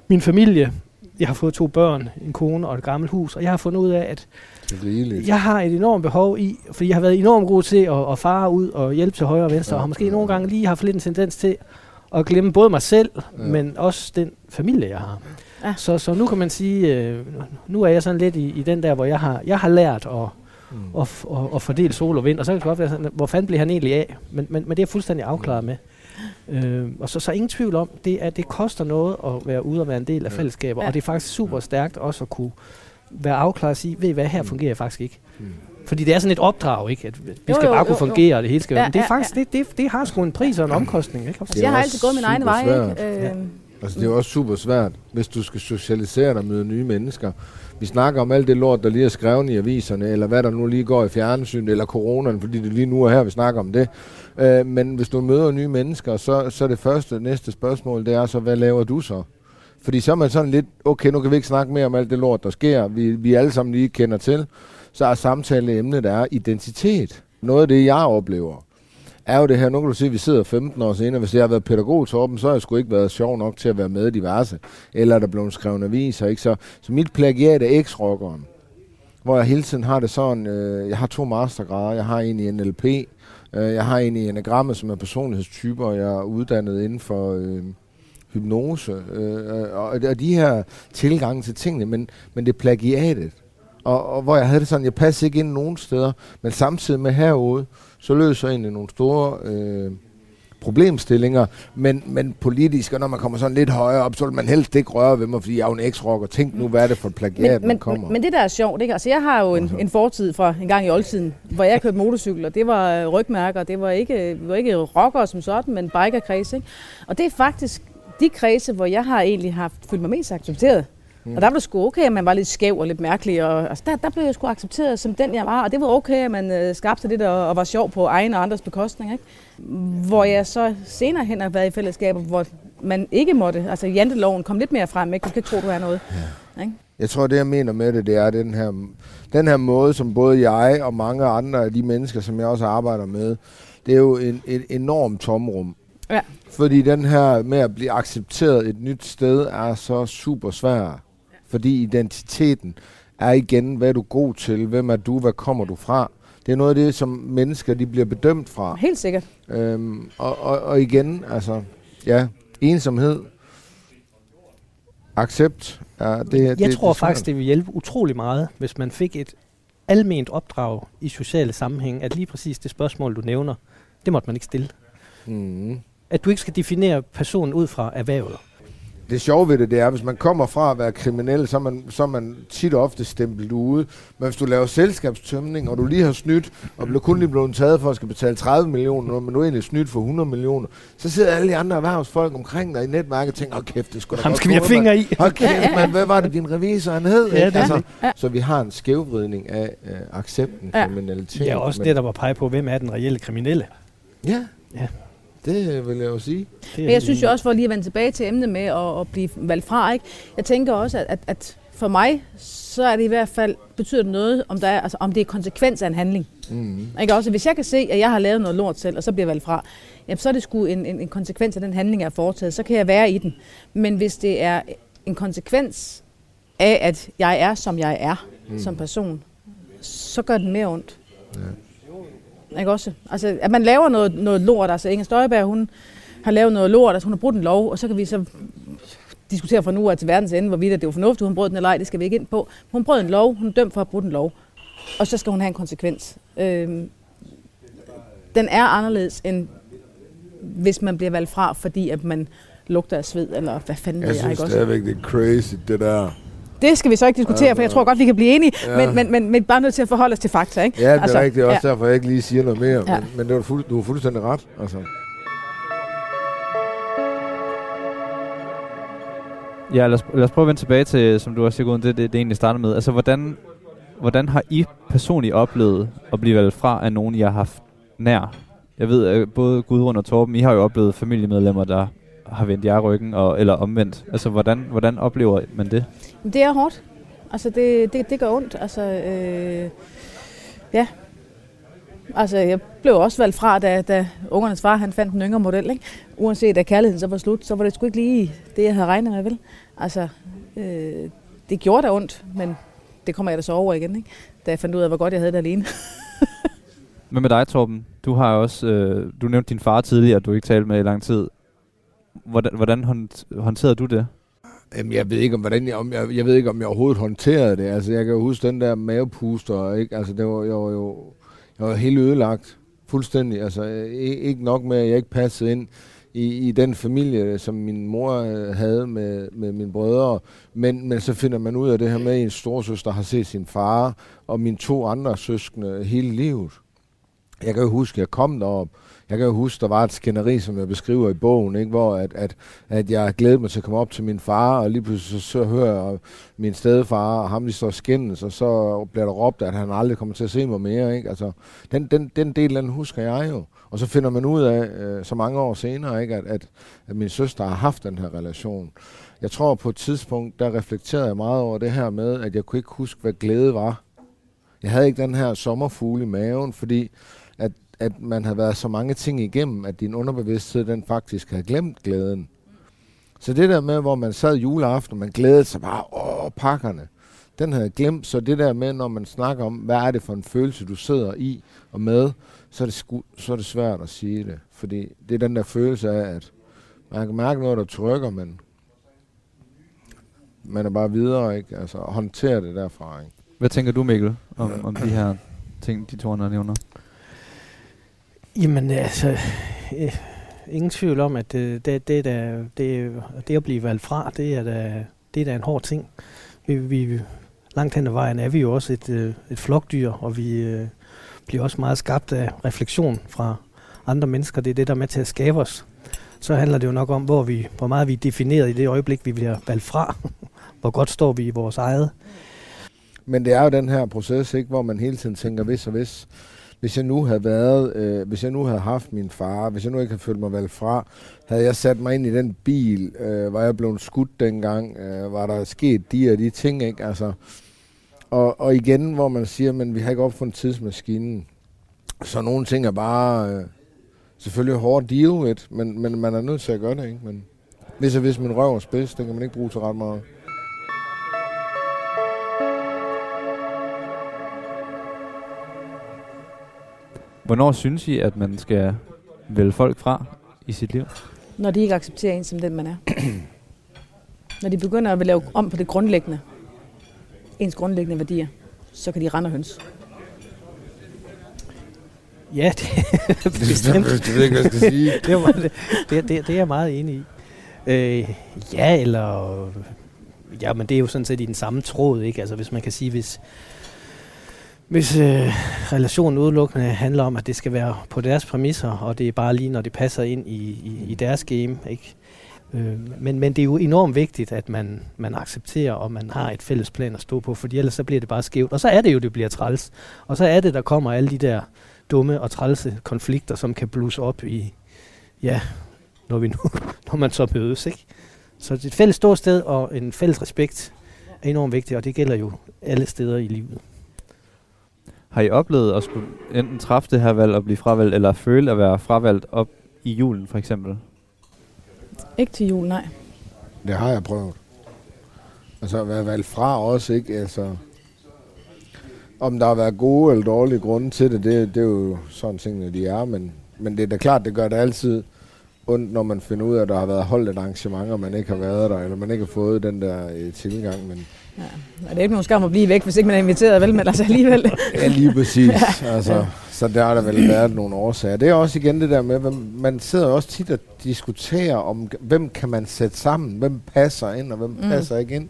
min familie. Jeg har fået to børn, en kone og et gammelt hus, og jeg har fundet ud af, at Det rigeligt. jeg har et enormt behov i, fordi jeg har været enormt god til at, at fare ud og hjælpe til højre og venstre, Ja. og har måske nogle gange lige haft lidt en tendens til at glemme både mig selv, ja. men også den familie, jeg har. Ja. Så, så nu kan man sige, øh, nu er jeg sådan lidt i, i den der, hvor jeg har, jeg har lært at, Mm. at, f- at, at fordele sol og vind, og så kan det godt være sådan, hvor fanden bliver han egentlig af? Men, men, men det er jeg fuldstændig afklaret med. Øh, og så, så ingen tvivl om, det, er, det koster noget at være ude og være en del af Ja. fællesskaber, Ja. og det er faktisk super stærkt også at kunne være afklaret og sige, ved I hvad, her Mm. fungerer jeg faktisk ikke. Mm. Fordi det er sådan et opdrag, ikke? At vi Jo, skal jo, bare jo, kunne jo. fungere, og det hele skal Ja, ja, Men det er ja, faktisk, det, det, det har sgu en pris og en omkostning, ikke? Altså, jeg har altid gået min egen vej, ikke? Øh, Altså, det er jo også super svært, hvis du skal socialisere dig og møde nye mennesker. Vi snakker om alt det lort, der lige er skrevet i aviserne, eller hvad der nu lige går i fjernsynet, eller coronaen, fordi det lige nu er her, vi snakker om det. Øh, men hvis du møder nye mennesker, så, så er det første, næste spørgsmål, det er så, hvad laver du så? Fordi så er man sådan lidt, okay, nu kan vi ikke snakke mere om alt det lort, der sker, vi, vi alle sammen lige kender til. Så er samtaleemnet, der er identitet. Noget af det, jeg oplever, er jo det her, nu kan du se, at vi sidder 15 år senere, hvis jeg har været pædagog, Torben, så har jeg sgu ikke været sjov nok til at være med i diverse, eller er der blevet skrevet aviser, ikke? Så, så mit plagiat er X-rockeren, hvor jeg hele tiden har det sådan, øh, jeg har to mastergrader, jeg har en i NLP, øh, jeg har en i enagrammet, som er personlighedstyper, og jeg er uddannet inden for øh, hypnose, øh, øh, og, og de her tilgange til tingene, men, men det er plagiatet. Og, og hvor jeg havde det sådan, jeg passer ikke ind nogen steder, men samtidig med herude, så løser egentlig nogle store øh, problemstillinger, men, men politisk, og når man kommer sådan lidt højere op, så vil man helst ikke røre ved mig, fordi jeg er jo en eks-rocker. Tænk nu, hvad er det for et plagiat, men, men, kommer. men, det der er sjovt, ikke? Altså, jeg har jo en, en fortid fra en gang i oldtiden, hvor jeg kørte motorcykel, og det var øh, rygmærker, det var ikke, det var ikke rockere som sådan, men bikerkredse, ikke? Og det er faktisk de kredse, hvor jeg har egentlig haft, følt mig mest accepteret. Mm. Og der var det sgu okay, at man var lidt skæv og lidt mærkelig. Og, altså, der, der blev jeg sgu accepteret som den, jeg var. Og det var okay, at man øh, skabte sig lidt og, og var sjov på egen og andres bekostning. Ikke? Hvor jeg så senere hen har været i fællesskaber, hvor man ikke måtte. Altså janteloven kom lidt mere frem. Ikke? Du skal ikke tro, du er noget. Ja. Ikke? Jeg tror, det jeg mener med det, det er den her, den her måde, som både jeg og mange andre af de mennesker, som jeg også arbejder med, det er jo en, et enormt tomrum. Ja. Fordi den her med at blive accepteret et nyt sted er så super svær. Fordi identiteten er igen, hvad er du god til, hvem er du, hvad kommer du fra. Det er noget af det, som mennesker de bliver bedømt fra. Helt sikkert. Øhm, og, og, og igen, altså, ja, ensomhed, accept, ja, det, Jeg det, tror det faktisk, det vil hjælpe utrolig meget, hvis man fik et alment opdrag i sociale sammenhæng, at lige præcis det spørgsmål, du nævner, det måtte man ikke stille. Mm. At du ikke skal definere personen ud fra erhvervet. Det sjove ved det, det er, hvis man kommer fra at være kriminel, så er man, så er man tit og ofte stemplet ude. Men hvis du laver selskabstømning, og du lige har snydt, og bliver kun lige blevet taget for at skal betale 30 millioner, men du er egentlig snydt for 100 millioner, så sidder alle de andre erhvervsfolk omkring dig i netværket og tænker, hold kæft, det skulle da Ham godt skal vi have fingre i. Hold kæft, man, hvad var det, din revisor han hed? Ja, det altså. Ja. Så vi har en skævvridning af øh, accepten, Ja. kriminalitet. Ja, også men, det, der var pege på, hvem er den reelle kriminelle. Ja, Ja. Det vil jeg jo sige. Men jeg synes jo også, for lige at vende tilbage til emnet med at, at blive valgt fra, ikke? jeg tænker også, at, at, at for mig, så er det i hvert fald, betyder det noget, om, der er, altså, om det er konsekvens af en handling. Mm. Ikke? Også, hvis jeg kan se, at jeg har lavet noget lort selv, og så bliver jeg valgt fra, jamen, så er det sgu en, en, en konsekvens af den handling, jeg har foretaget. Så kan jeg være i den. Men hvis det er en konsekvens af, at jeg er, som jeg er mm. som person, så gør den mere ondt. Ja. Ikke også? Altså, at man laver noget, noget lort. Altså, Inger Støjberg, hun har lavet noget lort, altså hun har brudt en lov, og så kan vi så diskutere fra nu af til verdens ende, hvorvidt det var fornuftigt, hun brød den eller ej, det skal vi ikke ind på. Hun brød en lov, hun er dømt for at brudt en lov, og så skal hun have en konsekvens. Øhm, den er anderledes, end hvis man bliver valgt fra, fordi at man lugter af sved, eller hvad fanden Jeg jeg, synes ikke også? stadigvæk, det er crazy, det der. Det skal vi så ikke diskutere, for jeg tror godt, vi kan blive enige, Ja. men, men, men, men bare nødt til at forholde os til fakta, ikke? Ja, det er altså, rigtigt. Det også ja. derfor, jeg ikke lige siger noget mere. Ja. Men, men det var fuld, du har fuldstændig ret. Altså. Ja, lad os, lad os prøve at vende tilbage til, som du også siger, det, det, det egentlig startede med. Altså, hvordan, hvordan har I personligt oplevet at blive valgt fra af nogen, I har haft nær? Jeg ved, at både Gudrun og Torben, I har jo oplevet familiemedlemmer, der har vendt jer ryggen, og, eller omvendt. Altså, hvordan, hvordan oplever man det? Det er hårdt. Altså, det, det, det gør ondt. Altså, øh, ja. Altså, jeg blev også valgt fra, da, da ungernes far han fandt en yngre model. Ikke? Uanset at kærligheden så var slut, så var det sgu ikke lige det, jeg havde regnet med, vel? Altså, øh, det gjorde da ondt, men det kommer jeg da så over igen, ikke? da jeg fandt ud af, hvor godt jeg havde det alene. Hvad med dig, Torben? Du har også, øh, du nævnte din far tidligere, du ikke talte med i lang tid. Hvordan, hvordan hånd- håndterede du det? Jamen, jeg ved ikke, om, hvordan jeg, om jeg, jeg ved ikke, om jeg overhovedet håndterede det. Altså, jeg kan jo huske den der mavepuster, ikke? Altså, det var, jeg var jo jeg var helt ødelagt. Fuldstændig. Altså, ikke, nok med, at jeg ikke passede ind i, i den familie, som min mor øh, havde med, med mine brødre. Men, men så finder man ud af det her med, at en storsøster har set sin far og mine to andre søskende hele livet. Jeg kan jo huske, at jeg kom derop. Jeg kan jo huske, der var et skænderi, som jeg beskriver i bogen, ikke? hvor at, at, at jeg glædede mig til at komme op til min far, og lige pludselig så, så hører jeg min stedfar, og ham de står skændes, og så bliver der råbt, at han aldrig kommer til at se mig mere. Ikke? Altså, den, den, den del, den husker jeg jo. Og så finder man ud af, øh, så mange år senere, ikke? At, at, at min søster har haft den her relation. Jeg tror på et tidspunkt, der reflekterede jeg meget over det her med, at jeg kunne ikke huske, hvad glæde var. Jeg havde ikke den her sommerfugle i maven, fordi at, man havde været så mange ting igennem, at din underbevidsthed, den faktisk havde glemt glæden. Så det der med, hvor man sad juleaften, og man glædede sig bare, åh, pakkerne, den havde jeg glemt. Så det der med, når man snakker om, hvad er det for en følelse, du sidder i og med, så er det, sku, så er det svært at sige det. Fordi det er den der følelse af, at man kan mærke noget, der trykker, men man er bare videre, ikke? Altså, håndtere det derfra, ikke? Hvad tænker du, Mikkel, om, om de her ting, de to andre nævner? Jamen altså, øh, ingen tvivl om, at øh, det, det, der, det, det at blive valgt fra, det er da, det er da en hård ting. Vi, vi, langt hen ad vejen er vi jo også et, øh, et flokdyr, og vi øh, bliver også meget skabt af refleksion fra andre mennesker. Det er det, der er med til at skabe os. Så handler det jo nok om, hvor, vi, hvor meget vi er defineret i det øjeblik, vi bliver valgt fra. hvor godt står vi i vores eget. Men det er jo den her proces, ikke, hvor man hele tiden tænker, hvis og hvis. Hvis jeg nu havde været, øh, hvis jeg nu havde haft min far, hvis jeg nu ikke havde følt mig valgt fra, havde jeg sat mig ind i den bil, øh, var jeg blevet skudt dengang, øh, var der sket de og de ting, ikke? Altså, og, og igen, hvor man siger, men vi har ikke opfundet tidsmaskinen. Så nogle ting er bare øh, selvfølgelig hårdt deal with, men, men man er nødt til at gøre det, ikke? Men hvis og hvis min røv er spids, den kan man ikke bruge til ret meget. Hvornår synes I, at man skal vælge folk fra i sit liv? Når de ikke accepterer en som den, man er. Når de begynder at lave om på det grundlæggende, ens grundlæggende værdier, så kan de rende og høns. Ja, det bestemt. Jeg ved ikke, hvad jeg skal sige. det, det, det, det, det er jeg meget enig i. Øh, ja, eller... Ja, men det er jo sådan set i den samme tråd, ikke? Altså, hvis man kan sige, hvis, hvis øh, relationen udelukkende handler om, at det skal være på deres præmisser, og det er bare lige, når det passer ind i, i, i deres game, ikke? Øh, men, men det er jo enormt vigtigt, at man, man accepterer, og man har et fælles plan at stå på, for ellers så bliver det bare skævt. Og så er det jo, det bliver træls. Og så er det, der kommer alle de der dumme og trælse konflikter, som kan blusse op i, ja, når, vi nu, når man så mødes, ikke? Så et fælles ståsted og en fælles respekt er enormt vigtigt, og det gælder jo alle steder i livet. Har I oplevet at skulle enten træffe det her valg og blive fravalgt, eller føle at være fravalgt op i julen for eksempel? Ikke til jul, nej. Det har jeg prøvet. Altså at være valgt fra også, ikke? Altså, om der har været gode eller dårlige grunde til det, det, det er jo sådan tingene de er, men, men det er da klart, det gør det altid ondt, når man finder ud af, at der har været holdt et arrangement, og man ikke har været der, eller man ikke har fået den der øh, tilgang, men Ja. Og det er ikke nogen skam at blive væk, hvis ikke man er inviteret, vel? Men altså alligevel. Ja, lige præcis. ja. altså, så der har der vel været nogle årsager. Det er også igen det der med, hvem, man sidder også tit og diskuterer om, hvem kan man sætte sammen, hvem passer ind, og hvem mm. passer ikke ind.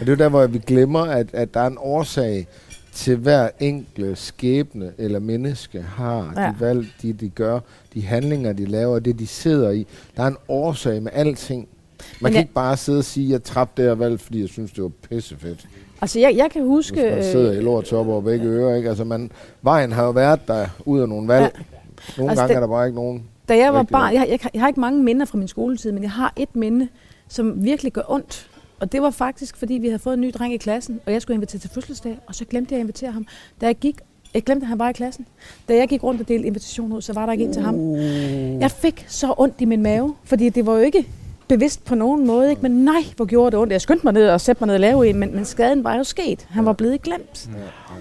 Og det er jo der, hvor vi glemmer, at, at der er en årsag til hver enkelt skæbne eller menneske har ja. de valg, de, de gør, de handlinger, de laver, det de sidder i. Der er en årsag med alting. Man Men kan jeg- ikke bare sidde og sige, at jeg trapte det her valg, fordi jeg synes, det var pissefedt. Altså, jeg, jeg kan huske... Hvis man sidder i lort op over begge ører, ikke? Altså, man, vejen har jo været der ud af nogle valg. Ja. Nogle Altså, gange det- er der bare ikke nogen. Da jeg var barn, jeg, jeg, jeg har ikke mange minder fra min skoletid, men jeg har et minde, som virkelig gør ondt. Og det var faktisk, fordi vi havde fået en ny dreng i klassen, og jeg skulle invitere til fødselsdag, og så glemte jeg at invitere ham. Da jeg gik, jeg glemte, at han var i klassen. Da jeg gik rundt og delte invitationer ud, så var der ikke en til ham. Jeg fik så ondt i min mave, fordi det var jo ikke bevidst på nogen måde, ikke? men nej, hvor gjorde det ondt. Jeg skyndte mig ned og sætte mig ned og lave en, men, men skaden var jo sket. Han var blevet glemt.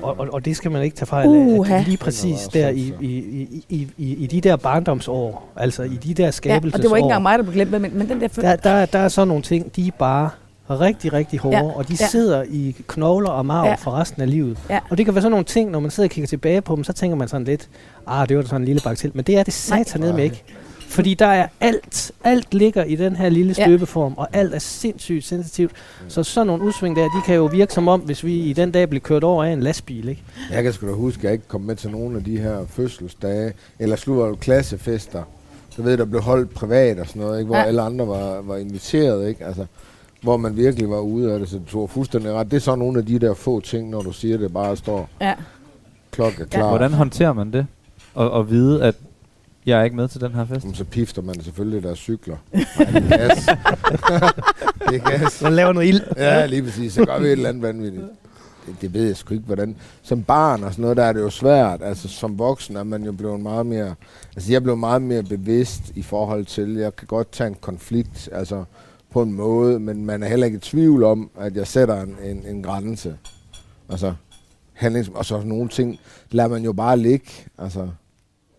Og, og, og det skal man ikke tage fejl af. Uha. At lige præcis der i, i, i, i, i, i de der barndomsår, altså i de der Ja, skabelsesår, og det var ikke engang mig, der blev glemt, men, men den der... der, der, der er sådan nogle ting, de er bare rigtig, rigtig hårde, Ja, ja, og de ja. ja. sidder i knogler og marv Ja. ja. for resten af livet. Ja. Og det kan være sådan nogle ting, når man sidder og kigger tilbage på dem, så tænker man sådan lidt, ah, det var da sådan en lille bagtel, men det er det satan med ikke. Fordi der er alt, alt ligger i den her lille Ja. støbeform, og alt er sindssygt sensitivt. Så sådan nogle udsving der, de kan jo virke som om, hvis vi i den dag blev kørt over af en lastbil, ikke? Jeg kan sgu da huske, at jeg ikke kom med til nogle af de her fødselsdage, eller slut klassefester. Så ved der blev holdt privat og sådan noget, ikke? hvor Ja. ja. alle andre var, var inviteret. Ikke? Altså, hvor man virkelig var ude af det, så du tog fuldstændig ret. Det er så nogle af de der få ting, når du siger, det bare står Ja. klokke klar. Hvordan håndterer man det? Og, og vide, at jeg er ikke med til den her fest? Jamen, så pifter man selvfølgelig deres cykler. Nej, det er gas. det er gas. Man laver noget ild. Ja, lige præcis. Så gør vi et eller andet vanvittigt. Det, det ved jeg sgu ikke, hvordan. Som barn og sådan noget, der er det jo svært. Altså, som voksen er man jo blevet meget mere... Altså, jeg blev meget mere bevidst i forhold til, jeg kan godt tage en konflikt, altså på en måde, men man er heller ikke i tvivl om, at jeg sætter en, en, en grænse. Altså, handlings... Og så nogle ting lader man jo bare ligge, altså,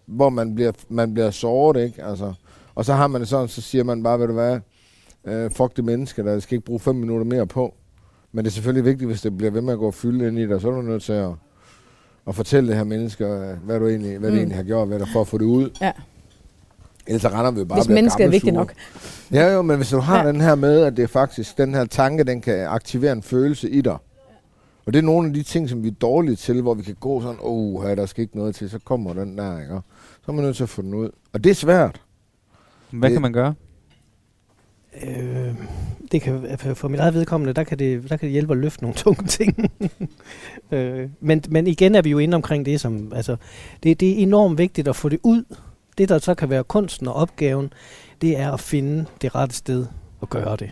hvor man bliver, man bliver såret, ikke? Altså, og så har man det sådan, så siger man bare, ved du hvad, øh, fuck det menneske, der skal ikke bruge fem minutter mere på. Men det er selvfølgelig vigtigt, hvis det bliver ved med at gå og fylde ind i dig, så er du nødt til at, at fortælle det her menneske, øh, hvad du egentlig, hvad mm. Det egentlig har gjort ved dig, for at få det ud. Ja. Ellers så render vi bare Hvis mennesket er vigtigt nok. Ja, jo, men hvis du har ja. den her med, at det er faktisk, den her tanke, den kan aktivere en følelse i dig. Og det er nogle af de ting, som vi er dårlige til, hvor vi kan gå sådan, åh, oh, her, der skal ikke noget til, så kommer den der, ikke? Så er man nødt til at få den ud. Og det er svært. Hvad Det- kan man gøre? Øh, det kan, for- for mit eget vedkommende, der kan det, der kan det hjælpe at løfte nogle tunge ting. øh, men, men igen er vi jo inde omkring det, som, altså, det, det er enormt vigtigt at få det ud. Det, der så kan være kunsten og opgaven, det er at finde det rette sted at gøre det.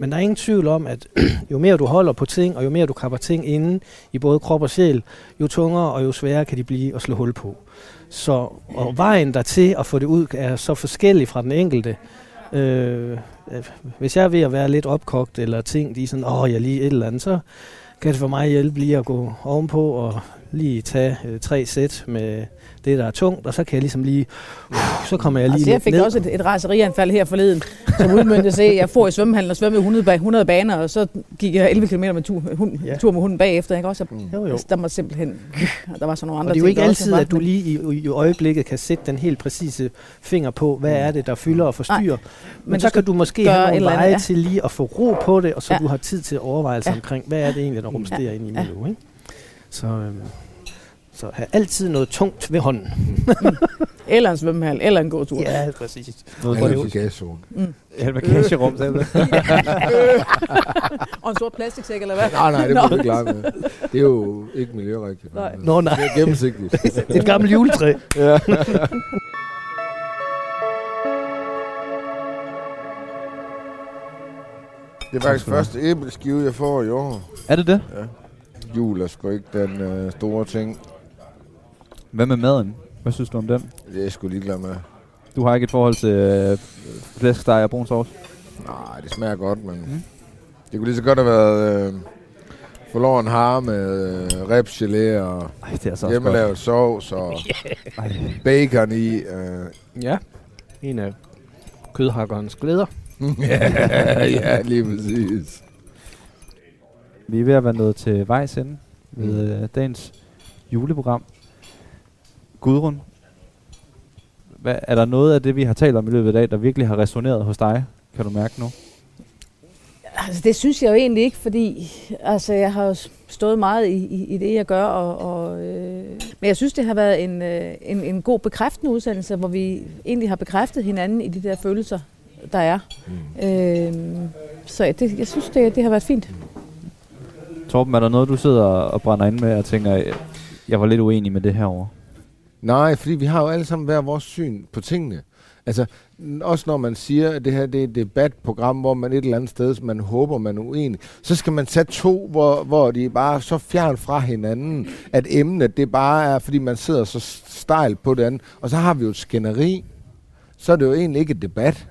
Men der er ingen tvivl om, at jo mere du holder på ting, og jo mere du kapper ting inde i både krop og sjæl, jo tungere og jo sværere kan de blive at slå hul på. Så og vejen der til at få det ud er så forskellig fra den enkelte. Øh, øh, hvis jeg er ved at være lidt opkogt, eller ting, de er sådan, åh, jeg lige et eller andet, så kan det for mig hjælpe lige at gå ovenpå og lige tage øh, tre sæt med det, der er tungt, og så kan jeg ligesom lige, uh, så kommer jeg lige Altså, jeg fik ned. også et, et raserianfald her forleden, som udmyndte sig. Jeg får i svømmehallen og svømmede 100, ba- 100 baner, og så gik jeg 11 km med tur, hund, Ja. tur med hunden bagefter. Ikke? Også, Mm. Jo, jo. der var simpelthen... Der var sådan nogle andre Og det er jo ikke altid, at du lige i, i øjeblikket kan sætte den helt præcise finger på, hvad er det, der fylder og forstyrrer. Men, men så kan du måske have nogle andet, veje ja. til lige at få ro på det, og så Ja. du har tid til overvejelse Ja. omkring, hvad er det egentlig, der rumsterer Ja. ind i Ja. nu. Ikke? Så, øhm, så have altid noget tungt ved hånden. Eller en svømmehal, eller en gåtur. Ja, præcis. Noget Eller i gaszone. Ja, med kasserum, sagde du? Og en sort plastiksæk, eller hvad? Nej, nej, det må du ikke lege med. Det er jo ikke miljørigtigt. Nej. Nå, nej. Det er gennemsigtigt. Et gammelt juletræ. ja. Det er faktisk første æbleskive, jeg får i år. Er det det? Jul er sgu ikke den øh, store ting. Hvad med maden? Hvad synes du om den? Det er jeg sgu ligeglad med. Du har ikke et forhold til øh, flæskesteg og brun sovs? Nej, det smager godt, men... Mm. Mm. Det kunne lige så godt have været øh, forloren har med øh, ribsgelé og Ej, det er så også godt. hjemmelavet sovs og Ej. bacon i. Øh. Ja. En af kødhakkerens glæder. ja, ja, lige præcis. Vi er ved at være nået til vejs ende ved øh, dagens juleprogram. Gudrun, hvad, er der noget af det, vi har talt om i løbet af dag, der virkelig har resoneret hos dig? Kan du mærke nu? Altså, det synes jeg jo egentlig ikke, fordi altså, jeg har jo stået meget i, i, i det, jeg gør. Og, og, øh, men jeg synes, det har været en, øh, en, en god bekræftende udsendelse, hvor vi egentlig har bekræftet hinanden i de der følelser, der er. Mm. Øh, så det, jeg synes, det, det har været fint. Torben, er der noget, du sidder og brænder ind med og tænker, "Øh, jeg var lidt uenig med det her over? Nej, fordi vi har jo alle sammen hver vores syn på tingene. Altså, også når man siger, at det her det er et debatprogram, hvor man et eller andet sted, man håber, man er uenig, så skal man tage to, hvor, hvor de er bare så fjern fra hinanden, at emnet det bare er, fordi man sidder så stejlt på det andet, og så har vi jo et skænderi, så er det jo egentlig ikke et debat.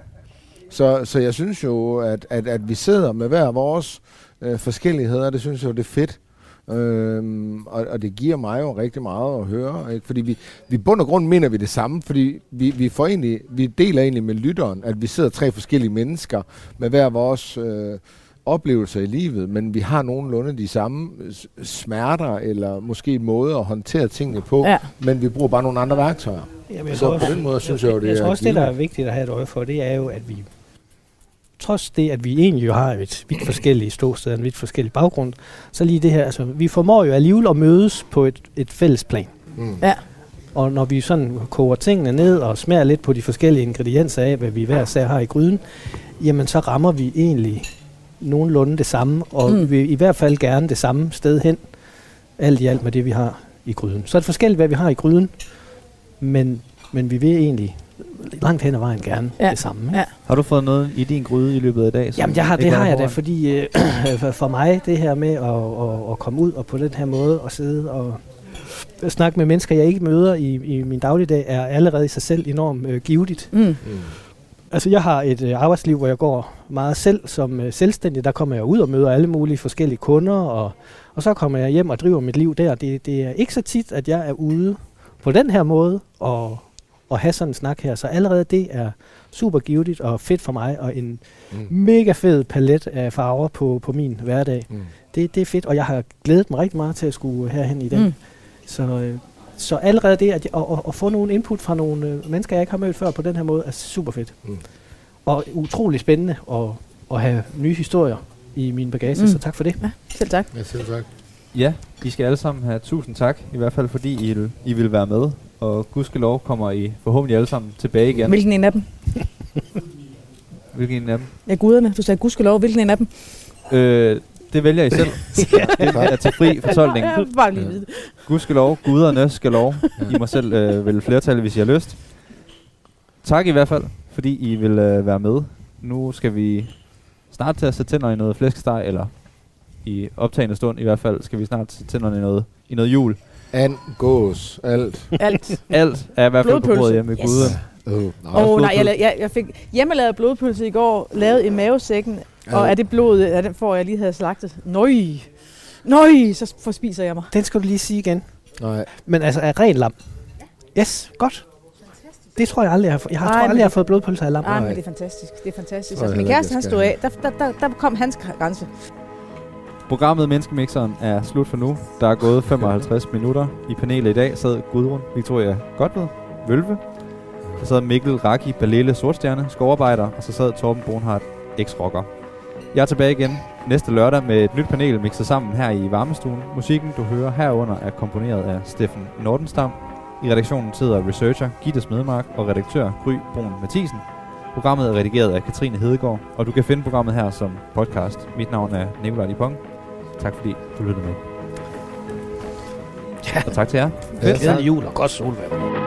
Så, så jeg synes jo, at, at, at vi sidder med hver vores øh, forskelligheder, det synes jeg jo, det er fedt. Øhm, og, og det giver mig jo rigtig meget at høre, ikke? fordi vi, vi bund og grund mener vi det samme, fordi vi, vi, får egentlig, vi deler egentlig med lytteren, at vi sidder tre forskellige mennesker med hver vores øh, oplevelser i livet, men vi har nogenlunde de samme smerter, eller måske måder at håndtere tingene på, Ja. men vi bruger bare nogle andre værktøjer. Jamen, jeg Så tror på også- den måde synes jeg jo, det jeg tror er også, det der er vigtigt at have et øje for, det er jo, at vi trods det, at vi egentlig jo har et vidt forskelligt ståsted, en vidt forskellig baggrund, så lige det her, altså vi formår jo alligevel at mødes på et, et fælles plan. Mm. Ja. Og når vi sådan koger tingene ned og smager lidt på de forskellige ingredienser af, hvad vi hver sær har i gryden, jamen så rammer vi egentlig nogenlunde det samme, og Mm. vi vil i hvert fald gerne det samme sted hen, alt i alt med det, vi har i gryden. Så er det forskelligt, hvad vi har i gryden, men, men vi vil egentlig langt hen ad vejen gerne Ja. det samme. Ikke? Ja. Har du fået noget i din gryde i løbet af dag? Jamen, jeg har, det har jeg da, fordi øh, for- for mig, det her med at, at, at komme ud og på den her måde og sidde og snakke med mennesker, jeg ikke møder i, i min dagligdag, er allerede i sig selv enormt øh, givetigt. Mm. Mm. Altså, jeg har et øh, arbejdsliv, hvor jeg går meget selv som øh, selvstændig. Der kommer jeg ud og møder alle mulige forskellige kunder, og, og så kommer jeg hjem og driver mit liv der. Det, det er ikke så tit, at jeg er ude på den her måde og, og have sådan en snak her. Så allerede det er super givetigt og fedt for mig, og en Mm. mega fed palet af farver på, på min hverdag. Mm. Det, det er fedt, og jeg har glædet mig rigtig meget til at skulle herhen i dag. Mm. Så, øh, så allerede det, at, at, at, at få nogle input fra nogle øh, mennesker, jeg ikke har mødt før på den her måde, er super fedt. Mm. Og utrolig spændende at, at have nye historier i min bagage, mm. så tak for det. Ja, selv tak. Ja, selv tak. Ja, I skal alle sammen have tusind tak, i hvert fald fordi I, I vil være med. Og gudskelov kommer I forhåbentlig alle sammen tilbage igen. Hvilken en af dem? Hvilken en af dem? Ja, guderne. Du sagde gudskelov. Hvilken en af dem? Øh, det vælger I selv. det er til fri fortolkning. Vil bare lige vide det. Gudskelov, guderne skal lov. I må selv øh, vælge flertal, hvis I har lyst. Tak i hvert fald, fordi I vil øh, være med. Nu skal vi snart til at sætte tænder i noget flæskesteg, eller i optagende stund i hvert fald, skal vi snart sætte tænderne i noget, i noget jul. And, gås, alt. Alt. Alt er i hvert fald på bordet hjemme ved Yes. guden. Oh, Åh oh, nej, jeg, jeg, jeg fik hjemmelavet blodpølse i går, lavet i mavesækken, og er det blod, er den får jeg lige havde slagtet. Nøj, nøj, så forspiser jeg mig. Den skal du lige sige igen. Nej. Men altså, er ren lam? Yes, godt. Det tror jeg aldrig, jeg har fået. Jeg har, Ej, tror aldrig, jeg har fået blodpølser af lam. Nej, men Nej. det er fantastisk. Det er fantastisk. Altså, min kæreste, han stod af. Der, der, der, der kom hans grænse. Programmet Menneskemixeren er slut for nu. Der er gået 55 minutter. I panelet i dag sad Gudrun Victoria Godved, Vølve. Så sad Mikkel Raki Balele Sortstjerne, skovarbejder. Og så sad Torben Bornhardt, eks-rocker. Jeg er tilbage igen næste lørdag med et nyt panel mixet sammen her i varmestuen. Musikken, du hører herunder, er komponeret af Steffen Nordenstam. I redaktionen sidder researcher Gitte Smedemark og redaktør Gry Brun Mathisen. Programmet er redigeret af Katrine Hedegaard, og du kan finde programmet her som podcast. Mit navn er Nikolaj Dupont. Tak fordi du lyttede med. Ja. Og tak til jer. Ja, Glædelig jul og godt solvejr.